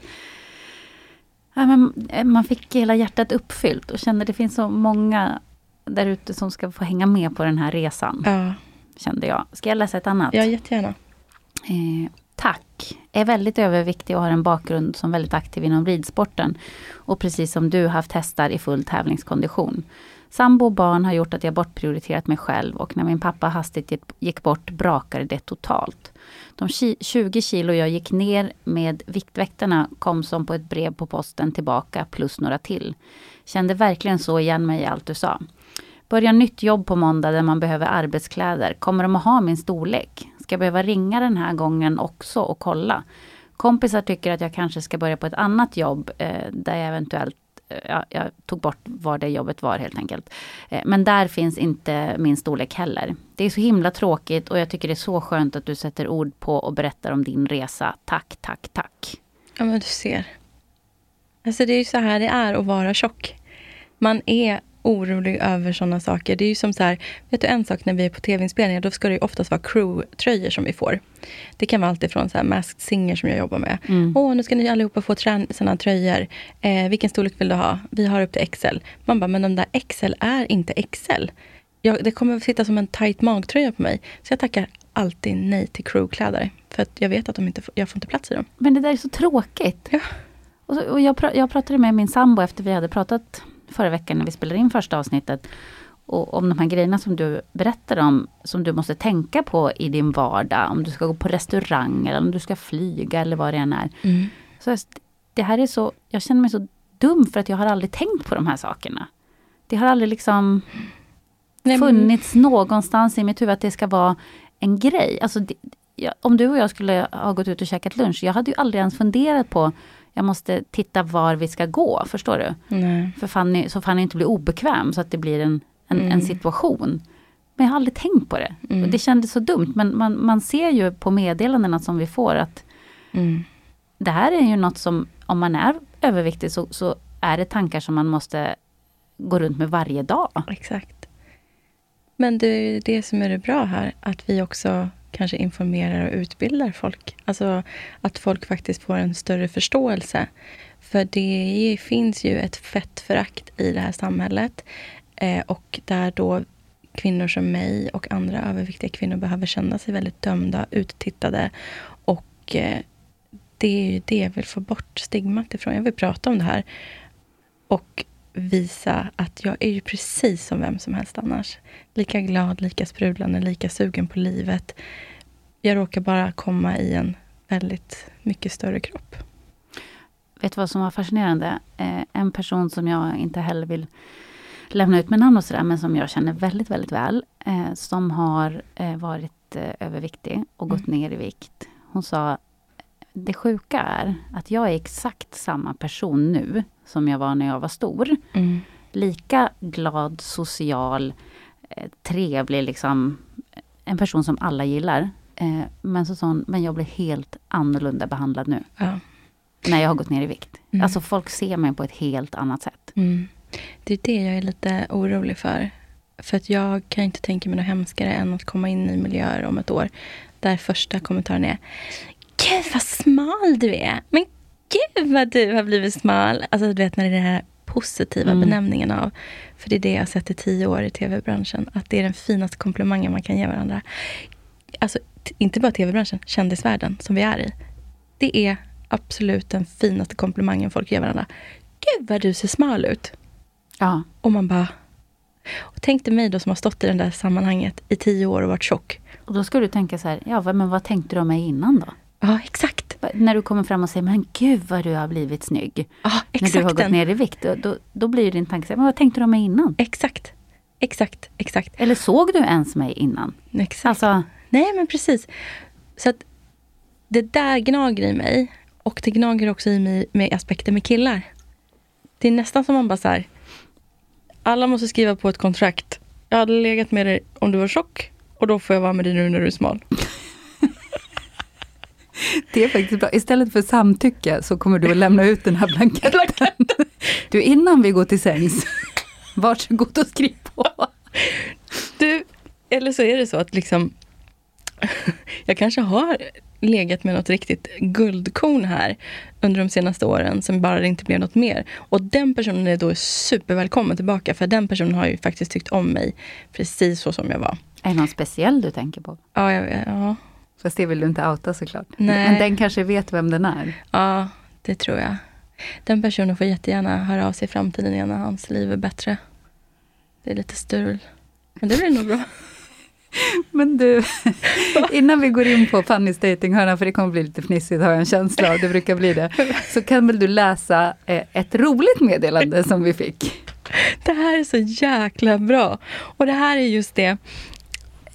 Ja, men eh, man fick hela hjärtat uppfyllt och kände det finns så många där ute som ska få hänga med på den här resan. Ja, Kände jag. Ska jag läsa ett annat? ja jättegärna. Eh, tack. Är väldigt överviktig och har en bakgrund som väldigt aktiv inom ridsporten. Och precis som du haft hästar i full tävlingskondition. Sambo och barn har gjort att jag bortprioriterat mig själv och när min pappa hastigt gick- bort brakade det totalt. De 20 kilo jag gick ner med Viktväktarna kom som på ett brev på posten tillbaka plus några till. Kände verkligen så igen mig i allt du sa. Börjar nytt jobb på måndag där man behöver arbetskläder. Kommer de att ha min storlek? Ska jag behöva ringa den här gången också och kolla? Kompisar tycker att jag kanske ska börja på ett annat jobb eh, där jag eventuellt Eh, ja, jag tog bort var det jobbet var helt enkelt. Eh, men där finns inte min storlek heller. Det är så himla tråkigt och jag tycker det är så skönt att du sätter ord på och berättar om din resa. Tack, tack, tack. Ja, men du ser. Alltså det är ju så här det är att vara tjock. Man är orolig över sådana saker. Det är ju som så här, vet du en sak när vi är på tv-inspelningar, då ska det ju oftast vara crew-tröjor som vi får. Det kan vara allt ifrån så här Masked Singer som jag jobbar med. Åh, nu ska ni allihopa få sådana tröjor. Eh, vilken storlek vill du ha? Vi har upp till XL. Man bara, men de där XL är inte XL. Jag, det kommer att sitta som en tight magtröja på mig. Så jag tackar alltid nej till crewkläder. För att jag vet att de inte, jag får inte plats i dem. Men det där är så tråkigt. Ja. Och, så, och jag, pra, jag pratade med min sambo efter vi hade pratat förra veckan när vi spelade in första avsnittet. Och om de här grejerna som du berättade om, som du måste tänka på i din vardag. Om du ska gå på restaurang eller om du ska flyga eller vad det än är. Så jag- det här är så, jag känner mig så dum för att jag har aldrig tänkt på de här sakerna. Det har aldrig liksom Nej, men- funnits någonstans i mitt huvud att det ska vara en grej. Alltså, det, jag, om du och jag skulle ha gått ut och käkat lunch, jag hade ju aldrig ens funderat på jag måste titta var vi ska gå, förstår du? Nej. För Fanny, så Fanny inte blir obekväm så att det blir en, en, Mm. en situation. Men jag har aldrig tänkt på det. Och det kändes så dumt. Men man, man ser ju på meddelandena som vi får att Mm. det här är ju något som, om man är överviktig så, så är det tankar som man måste gå runt med varje dag. Exakt. Men det är det som är det bra här, att vi också kanske informerar och utbildar folk. Alltså att folk faktiskt får en större förståelse. För det finns ju ett fett förakt i det här samhället. Eh, och där då kvinnor som mig och andra överviktiga kvinnor behöver känna sig väldigt dömda, uttittade. Och eh, det är ju det jag vill få bort stigmat ifrån. Jag vill prata om det här. Och visa att jag är ju precis som vem som helst annars. Lika glad, lika sprudlande, lika sugen på livet. jag råkar bara komma i en väldigt mycket större kropp. Vet du vad som var fascinerande? Eh, en person som jag inte heller vill lämna ut med namn och sådär, men som jag känner väldigt, väldigt väl. Eh, som har eh, varit överviktig och gått Mm. ner i vikt. Hon sa, det sjuka är att jag är exakt samma person nu som jag var när jag var stor. Mm. Lika glad, social, eh, trevlig, liksom. En person som alla gillar. Eh, men så sa hon, men jag blir helt annorlunda behandlad nu. Ja. När jag har gått ner i vikt. Mm. Alltså folk ser mig på ett helt annat sätt. Mm. Det är det jag är lite orolig för. För att jag kan inte tänka mig något hemskare än att komma in i miljöer om ett år. Där första kommentaren är Gud vad smal du är! Men gud vad du har blivit smal! Alltså du vet när det är den här positiva Mm. benämningen av. För det är det jag har sett i tio år i tv-branschen. Att det är den finaste komplimangen man kan ge varandra. Alltså inte bara tv-branschen, kändisvärlden som vi är i. Det är absolut den finaste komplimangen folk ger varandra. Gud vad du ser smal ut! Ja, Och man bara... Och tänk dig mig då som har stått i det där sammanhanget i tio år och varit tjock. och då ska du tänka så här, ja men vad tänkte du om mig innan då? Ja, exakt. När du kommer fram och säger, men gud vad du har blivit snygg. Ja, När exakt du har gått ner i vikt, då, då, då blir din tanke men vad tänkte du om mig innan? Exakt. Exakt, exakt. Eller såg du ens mig innan? exakt. Alltså, Nej, men precis. Så att det där gnager i mig. Och det gnager också i mig med aspekter med killar. Det är nästan som man bara så här. Alla måste skriva på ett kontrakt. Jag hade legat med dig om du var tjock. Och då får jag vara med dig nu när du är smal. <laughs> det är faktiskt bra. Istället för samtycke så kommer du att lämna ut den här blanketten. Du, innan vi går till sängs, <laughs> varsågod och skriv på. Du, eller så är det så att liksom <laughs> jag kanske har legat med något riktigt guldkorn här under de senaste åren som bara inte blev något mer. Och den personen är då supervälkommen tillbaka för den personen har ju faktiskt tyckt om mig precis så som jag var. Är det någon speciell du tänker på? Ja, ja, ja, Fast det vill du inte outa såklart. Nej. Men den kanske vet vem den är. ja, det tror jag. Den personen får jättegärna höra av sig i framtiden igen när hans liv är bättre. Det är lite strul. Men det blir nog bra. <laughs> Men du, <laughs> innan vi går in på Fannys datinghörna, för det kommer bli lite fnissigt har jag en känsla av, det brukar bli det. <laughs> Så kan väl du läsa eh, ett roligt meddelande som vi fick. Det här är så jäkla bra. Och det här är just det.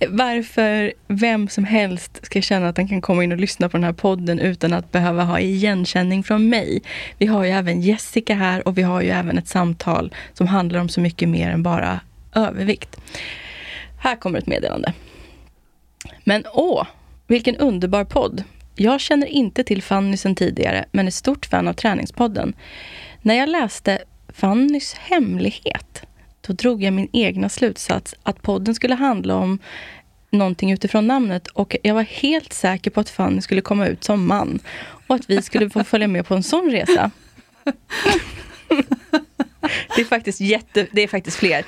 Varför vem som helst ska känna att den kan komma in och lyssna på den här podden utan att behöva ha igenkänning från mig. Vi har ju även Jessica här och vi har ju även ett samtal som handlar om så mycket mer än bara övervikt. Här kommer ett meddelande. Men åh, vilken underbar podd. Jag känner inte till Fanny sedan tidigare, men är stort fan av Träningspodden. När jag läste Fannys hemlighet, då drog jag min egna slutsats att podden skulle handla om någonting utifrån namnet och jag var helt säker på att Fanny skulle komma ut som man och att vi skulle få följa med på en sån resa. <laughs> Det är faktiskt jätte, det är faktiskt fler.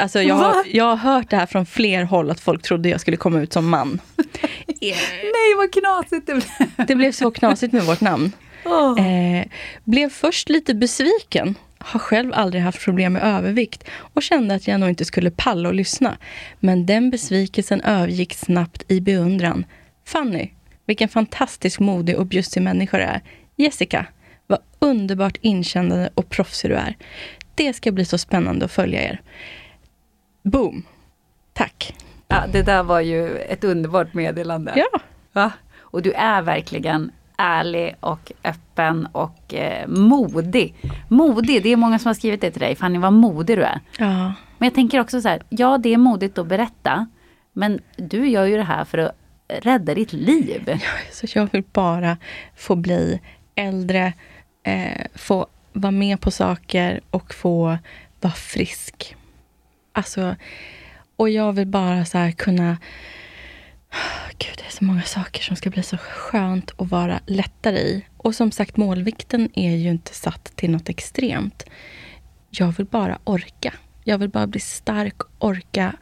Alltså jag, har, jag har hört det här från fler håll att folk trodde jag skulle komma ut som man. <laughs> Nej, vad knasigt det blev. Det blev så knasigt med vårt namn. Åh. Eh, blev först lite besviken. Har själv aldrig haft problem med övervikt och kände att jag nog inte skulle palla och lyssna. Men den besvikelsen övergick snabbt i beundran. Fanny, vilken fantastisk modig och bjussig människa du är. Jessica, vad underbart inkännande och proffsig du är. Det ska bli så spännande att följa er. Boom! Tack. Ja, det där var ju ett underbart meddelande. Ja, Va? Och du är verkligen ärlig och öppen och eh, modig. Modig, det är många som har skrivit det till dig. Fanny, vad modig du är. ja, Men jag tänker också så här, ja det är modigt att berätta. Men du gör ju det här för att rädda ditt liv. Så jag vill bara få bli äldre, eh, få vara med på saker och få vara frisk. Alltså, och jag vill bara så här kunna... Gud, det är så många saker som ska bli så skönt att vara lättare i. Och som sagt, målvikten är ju inte satt till något extremt. Jag vill bara orka. Jag vill bara bli stark, orka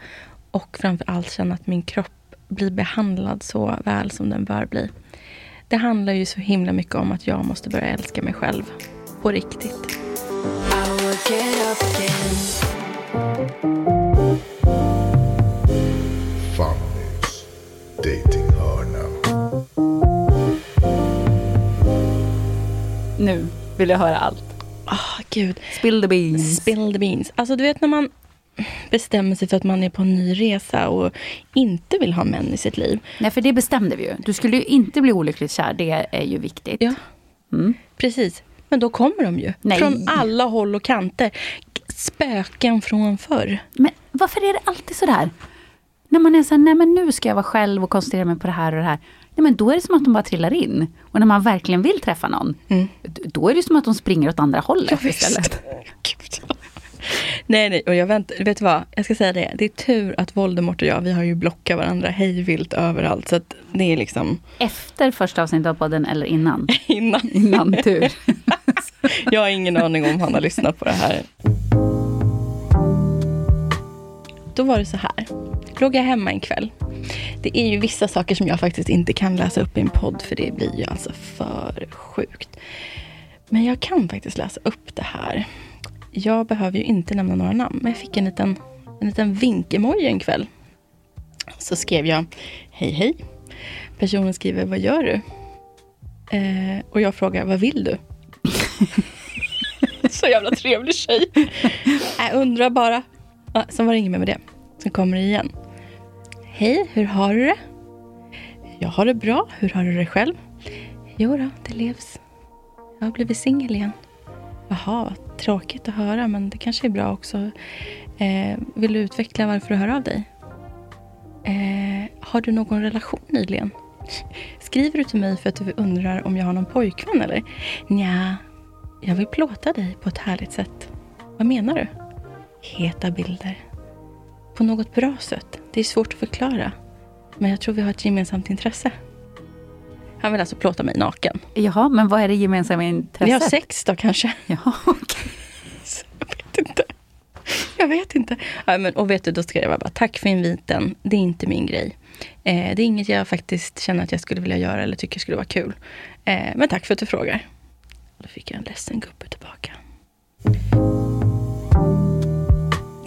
och framför allt känna att min kropp blir behandlad så väl som den bör bli. Det handlar ju så himla mycket om att jag måste börja älska mig själv. På riktigt. Vill jag höra allt. Ah, gud. Spill the beans. Spill the beans. Alltså du vet när man bestämmer sig för att man är på en ny resa och inte vill ha män i sitt liv. Nej, för det bestämde vi ju. Du skulle ju inte bli olyckligt kär, det är ju viktigt. Ja, Mm. precis. Men då kommer de ju. Nej. Från alla håll och kanter. Spöken från förr. Men varför är det alltid sådär? När man är såhär, nej men nu ska jag vara själv och koncentrera mig på det här och det här. Nej men då är det som att de bara trillar in. Och när man verkligen vill träffa någon, d- då är det som att de springer åt andra hållet istället. Gud. Nej, nej, och jag väntar, vet du vad? Jag ska säga det. Det är tur att Voldemort och jag, vi har ju blockat varandra hejvilt överallt. Så att det är liksom Efter första avsnittet av podden eller innan? <laughs> innan. Innan tur. <laughs> Jag har ingen aning om han har lyssnat på det här. Då var det så här. Jag hemma en kväll. Det är ju vissa saker som jag faktiskt inte kan läsa upp i en podd för det blir ju alltså för sjukt. Men jag kan faktiskt läsa upp det här. Jag behöver ju inte nämna några namn, men jag fick en liten, en liten vink-emoji en kväll. Så skrev jag Hej hej. Personen skriver Vad gör du? Eh, och jag frågar Vad vill du? <laughs> Så jävla trevlig tjej. <laughs> Jag undrar bara. Ja, sen var det inget mer med det. Sen kommer det igen. Hej, hur har du det? Jag har det bra. Hur har du det själv? Jo då, det levs. Jag har blivit singel igen. Jaha, vad tråkigt att höra, men det kanske är bra också. Eh, vill du utveckla varför du hör av dig? Eh, har du någon relation nyligen? Skriver du till mig för att du undrar om jag har någon pojkvän eller? Nja, jag vill plåta dig på ett härligt sätt. Vad menar du? Heta bilder. På något bra sätt. Det är svårt att förklara. Men jag tror vi har ett gemensamt intresse. Han vill alltså plåta mig naken. Jaha, men vad är det gemensamma intresset? Vi har sex då kanske. <laughs> Jaha, okej. Jag vet inte. Jag vet inte. Ja, men, och vet du, då skrev jag bara tack för inviten. Det är inte min grej. Eh, det är inget jag faktiskt känner att jag skulle vilja göra eller tycker skulle vara kul. Eh, men tack för att du frågar. Då fick jag en ledsen gubbe tillbaka.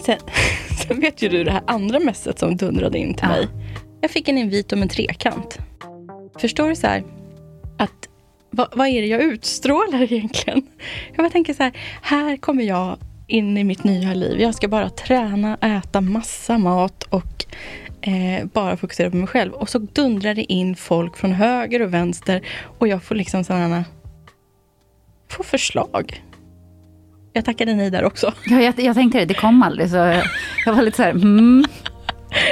Sen, <laughs> <laughs> sen vet ju du det här andra messet som dundrade in till Ja. mig. Jag fick en invit om en trekant. Förstår du så här? Att vad, vad är det jag utstrålar <laughs> egentligen? Jag bara tänker så här, här kommer jag in i mitt nya liv. Jag ska bara träna, äta massa mat och eh, bara fokusera på mig själv. Och så dundrar det in folk från höger och vänster och jag får liksom sådana får förslag. Jag tackade nej där också. Ja, jag, jag tänkte det, det kom aldrig. Så jag, jag var lite så här, mm.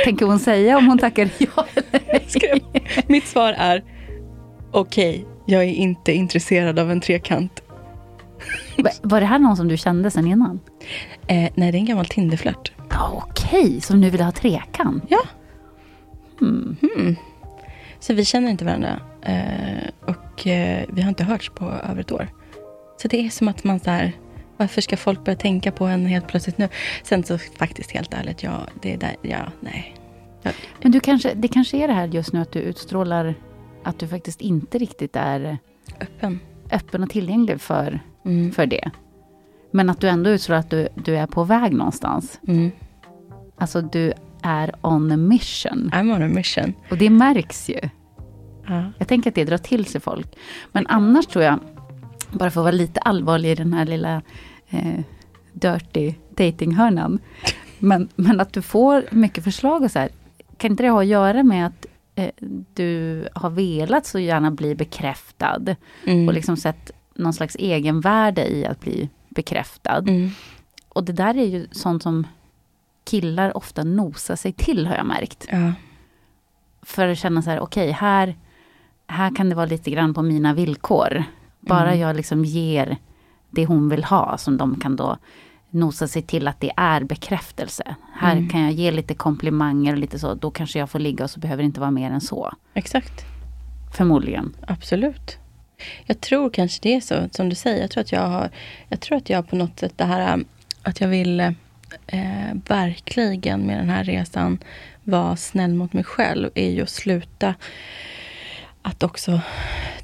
Tänker hon säga om hon tackar ja eller <laughs> nej? Mitt svar är okej, jag är inte intresserad av en trekant. Va- Var det här någon som du kände sen innan? Eh, nej, det är en gammal Tinderflört. Okej, som nu vill ha trekant? Ja. Mm. Mm. Så vi känner inte varandra. Eh, och eh, vi har inte hörts på över ett år. Så det är som att man så här, varför ska folk börja tänka på en helt plötsligt nu? Sen så faktiskt helt ärligt, ja, det är där, ja, nej. Jag, Men du kanske, det kanske är det här just nu att du utstrålar att du faktiskt inte riktigt är öppen. öppen och tillgänglig för, Mm. för det. Men att du ändå utstrålar att du, du är på väg någonstans. Mm. Alltså du är on a mission. I'm on a mission. Och det märks ju. Ja. Jag tänker att det drar till sig folk. Men annars tror jag, bara för att vara lite allvarlig i den här lilla eh, dirty datinghörnan. Men, men att du får mycket förslag och så här. Kan inte det ha att göra med att eh, du har velat så gärna bli bekräftad? Mm. Och liksom sett någon slags egenvärde i att bli bekräftad. Mm. Och det där är ju sånt som killar ofta nosar sig till har jag märkt. Ja. För att känna så här, okej, här, här kan det vara lite grann på mina villkor. Bara Mm. jag liksom ger det hon vill ha, som de kan då nosa sig till att det är bekräftelse. Här Mm. kan jag ge lite komplimanger och lite så, då kanske jag får ligga och så behöver det inte vara mer än så. Exakt. Förmodligen. Absolut. Jag tror kanske det är så, som du säger. Jag tror att jag har, jag tror att jag på något sätt det här att jag vill eh, verkligen med den här resan vara snäll mot mig själv är ju att sluta att också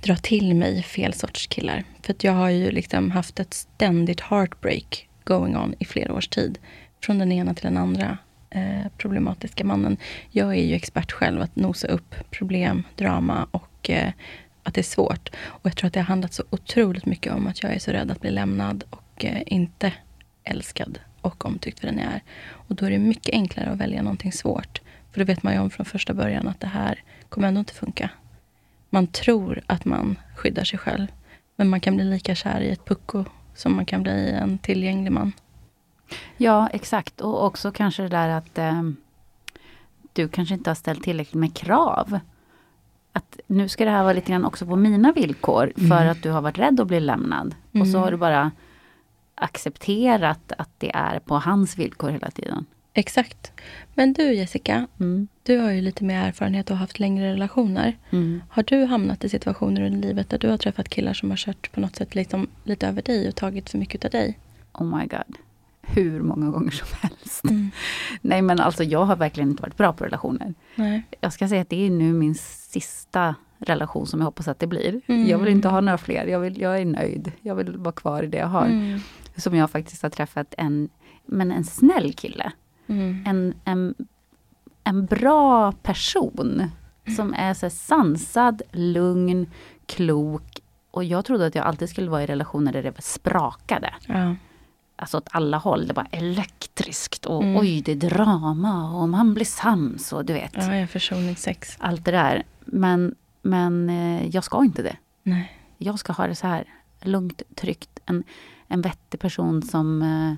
dra till mig fel sorts killar. För att jag har ju liksom haft ett ständigt heartbreak going on i flera års tid. Från den ena till den andra eh, problematiska mannen. Jag är ju expert själv att nosa upp problem, drama och eh, att det är svårt. Och jag tror att det har handlat så otroligt mycket om att jag är så rädd att bli lämnad och eh, inte älskad och omtyckt för den jag är. Och då är det mycket enklare att välja någonting svårt. För då vet man ju om från första början att det här kommer ändå inte funka. Man tror att man skyddar sig själv. Men man kan bli lika kär i ett pucko som man kan bli i en tillgänglig man. Ja, exakt. Och också kanske det där att eh, du kanske inte har ställt tillräckligt med krav. Att nu ska det här vara lite grann också på mina villkor för Mm. att du har varit rädd att bli lämnad. Och så Mm. har du bara accepterat att det är på hans villkor hela tiden. Exakt. Men du Jessica, Mm. du har ju lite mer erfarenhet och haft längre relationer. Mm. Har du hamnat i situationer i livet där du har träffat killar som har kört på något sätt liksom lite över dig och tagit för mycket av dig? Oh my god. Hur många gånger som helst. <laughs> Nej men alltså jag har verkligen inte varit bra på relationer. Nej. Jag ska säga att det är nu min sista relation som jag hoppas att det blir. Mm. Jag vill inte ha några fler. Jag, vill, jag är nöjd. Jag vill vara kvar i det jag har. Mm. Som jag faktiskt har träffat en, men en snäll kille. Mm. En, en, en bra person. Som är så sansad, lugn, klok. Och jag trodde att jag alltid skulle vara i relationer där det sprakade. Ja. Alltså åt alla håll. Det var elektriskt och Mm. oj det är drama och man blir sams och du vet. ja, jag har försoningssex. Allt det där. Men, men eh, jag ska inte det. Nej. Jag ska ha det så här lugnt, tryggt. En, en vettig person som eh,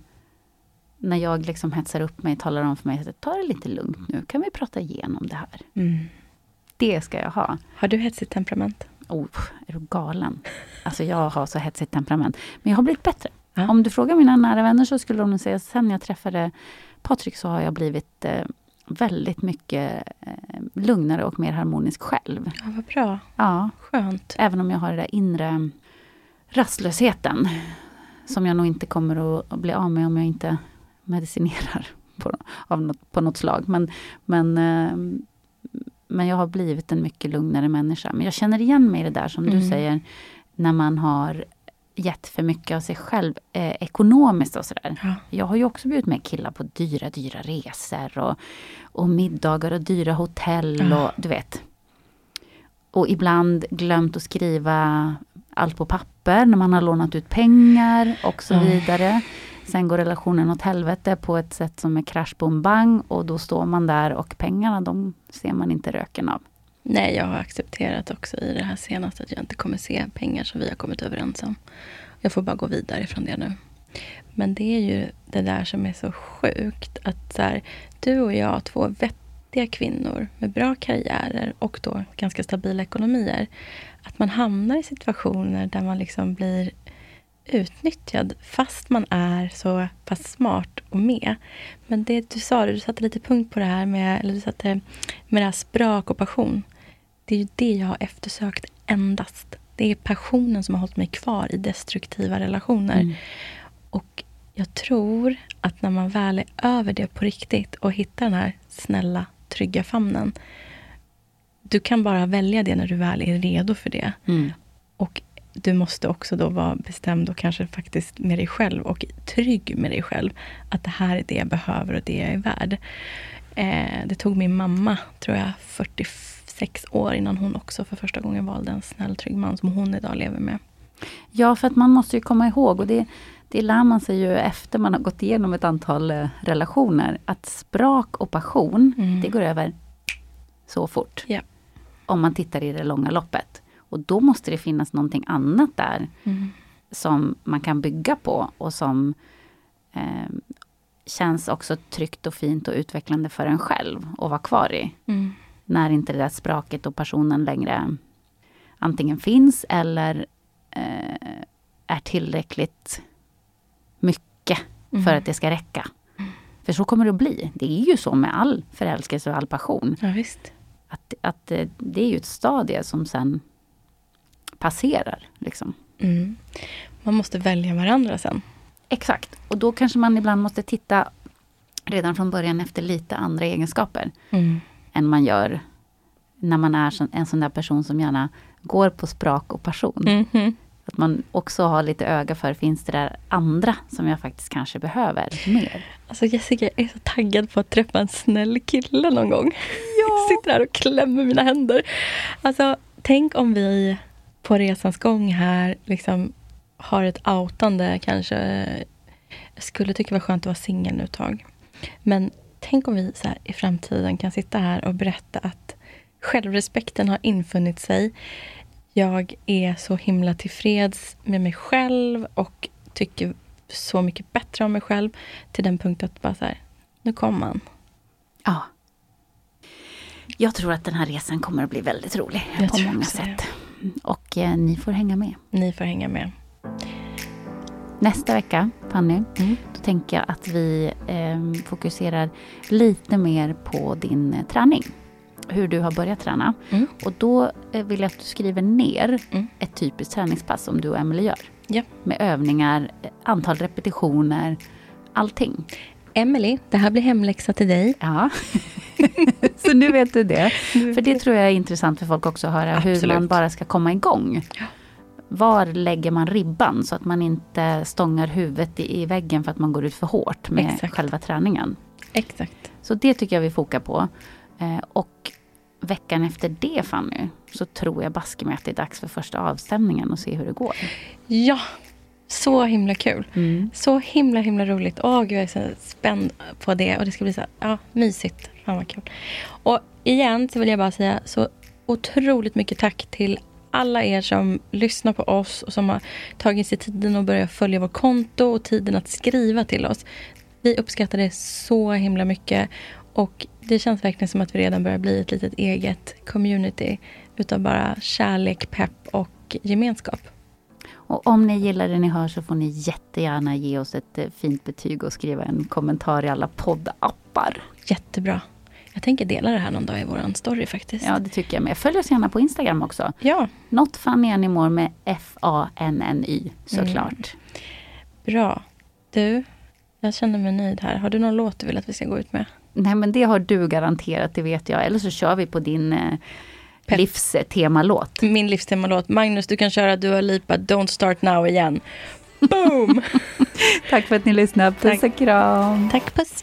när jag liksom hetsar upp mig talar om för mig att ta det lite lugnt nu. Kan vi prata igenom det här? Mm. Det ska jag ha. Har du hetsigt temperament? Oh, är du galen? Alltså jag har så hetsigt temperament. Men jag har blivit bättre. Ja. Om du frågar mina nära vänner så skulle de säga sen jag träffade Patrik så har jag blivit eh, väldigt mycket eh, lugnare och mer harmonisk själv. Ja, vad bra. Ja, Skönt. även om jag har den där inre rastlösheten. Som jag nog inte kommer att bli av med om jag inte medicinerar <laughs> på, av något, på något slag. Men, men, eh, men jag har blivit en mycket lugnare människa. Men jag känner igen mig i det där som du Mm. säger. När man har gett för mycket av sig själv eh, ekonomiskt och sådär. Ja. Jag har ju också bjudit med killar på dyra, dyra resor och, och middagar och dyra hotell Ja. och du vet. Och ibland glömt att skriva allt på papper när man har lånat ut pengar och så Ja. Sen går relationen åt helvete på ett sätt som är krasch bom bang och då står man där och pengarna de ser man inte röken av. Nej, jag har accepterat också i det här senaste att jag inte kommer se pengar som vi har kommit överens om. Jag får bara gå vidare från det nu. Men det är ju det där som är så sjukt. Att så här, du och jag, två vettiga kvinnor med bra karriärer och då ganska stabila ekonomier. Att man hamnar i situationer där man liksom blir utnyttjad fast man är så pass smart och med. Men det du sa, du satte lite punkt på det här med, eller du satte med det här sprak och passion. Det är ju det jag har eftersökt endast. Det är passionen som har hållit mig kvar i destruktiva relationer. Mm. Och jag tror att när man väl är över det på riktigt och hittar den här snälla, trygga famnen. Du kan bara välja det när du väl är redo för det. Mm. Du måste också då vara bestämd och kanske faktiskt med dig själv och trygg med dig själv. Att det här är det jag behöver och det jag är värd. Eh, det tog min mamma, tror jag, 46 år innan hon också för första gången valde en snäll, trygg man som hon idag lever med. Ja, för att man måste ju komma ihåg och det, det lär man sig ju efter man har gått igenom ett antal eh, relationer. Att sprak och passion, Mm. det går över så fort. Ja. Om man tittar i det långa loppet. Och då måste det finnas någonting annat där Mm. som man kan bygga på och som eh, känns också tryggt och fint och utvecklande för en själv att vara kvar i. Mm. När inte det där spraket och passionen längre antingen finns eller eh, är tillräckligt mycket Mm. för att det ska räcka. För så kommer det att bli. Det är ju så med all förälskelse och all passion. Ja, visst. Att, att eh, det är ju ett stadie som sen passerar. Liksom. Mm. Man måste välja varandra sen. Exakt. Och då kanske man ibland måste titta redan från början efter lite andra egenskaper. Mm. än man gör när man är en sån där person som gärna går på sprak och passion. Mhm. Att man också har lite öga för, finns det där andra som jag faktiskt kanske behöver mer? Alltså Jessica, jag är så taggad på att träffa en snäll kille någon gång. Jag <laughs> sitter här och klämmer mina händer. Alltså, tänk om vi på resans gång här liksom har ett outande kanske. Jag skulle tycka det var skönt att vara singel nu ett tag. Men tänk om vi så i framtiden kan sitta här och berätta att självrespekten har infunnit sig. Jag är så himla tillfreds med mig själv och tycker så mycket bättre om mig själv. Till den punkt att bara så här, nu kommer man. Ja. Jag tror att den här resan kommer att bli väldigt rolig Jag på många också det. Och eh, ni får hänga med. Ni får hänga med. Nästa vecka, Fanny, Mm. då tänker jag att vi eh, fokuserar lite mer på din eh, träning. Hur du har börjat träna. Mm. Och då eh, vill jag att du skriver ner Mm. ett typiskt träningspass som du och Emelie gör. Ja. Med övningar, eh, antal repetitioner, allting. Emily, det här blir hemläxa till dig. Ja, <laughs> så nu vet du det. För det tror jag är intressant för folk också att höra hur Absolut. man bara ska komma igång. Var lägger man ribban så att man inte stångar huvudet i, i väggen för att man går ut för hårt med Exakt. själva träningen. Exakt. Så det tycker jag vi fokar på. Eh, och veckan efter det Fanny, så tror jag baske mig att det är dags för första avstämningen och se hur det går. Ja, så himla kul. Mm. Så himla himla roligt. Åh gud jag är så spänd på det och det ska bli så ja, mysigt. Fan vad kul. Och igen så vill jag bara säga så otroligt mycket tack till alla er som lyssnar på oss och som har tagit sig tiden att börja följa vårt konto och tiden att skriva till oss. Vi uppskattar det så himla mycket och det känns verkligen som att vi redan börjar bli ett litet eget community utav bara kärlek, pepp och gemenskap. Och om ni gillar det ni hör så får ni jättegärna ge oss ett eh, fint betyg och skriva en kommentar i alla poddappar. Jättebra. Jag tänker dela det här någon dag i våran story faktiskt. Ja, det tycker jag med. Följ oss gärna på Instagram också. ja Not funny anymore med F-A-N-N-Y såklart. bra. Du, jag känner mig nöjd här. Har du någon låt du vill att vi ska gå ut med? Nej men det har du garanterat, det vet jag. Eller så kör vi på din Pepp. livstemalåt. Min livstemalåt. Magnus, du kan köra Dua Lipa, Don't start now igen. Boom! <laughs> Tack för att ni lyssnade. Puss Tack. och kram. Tack, puss.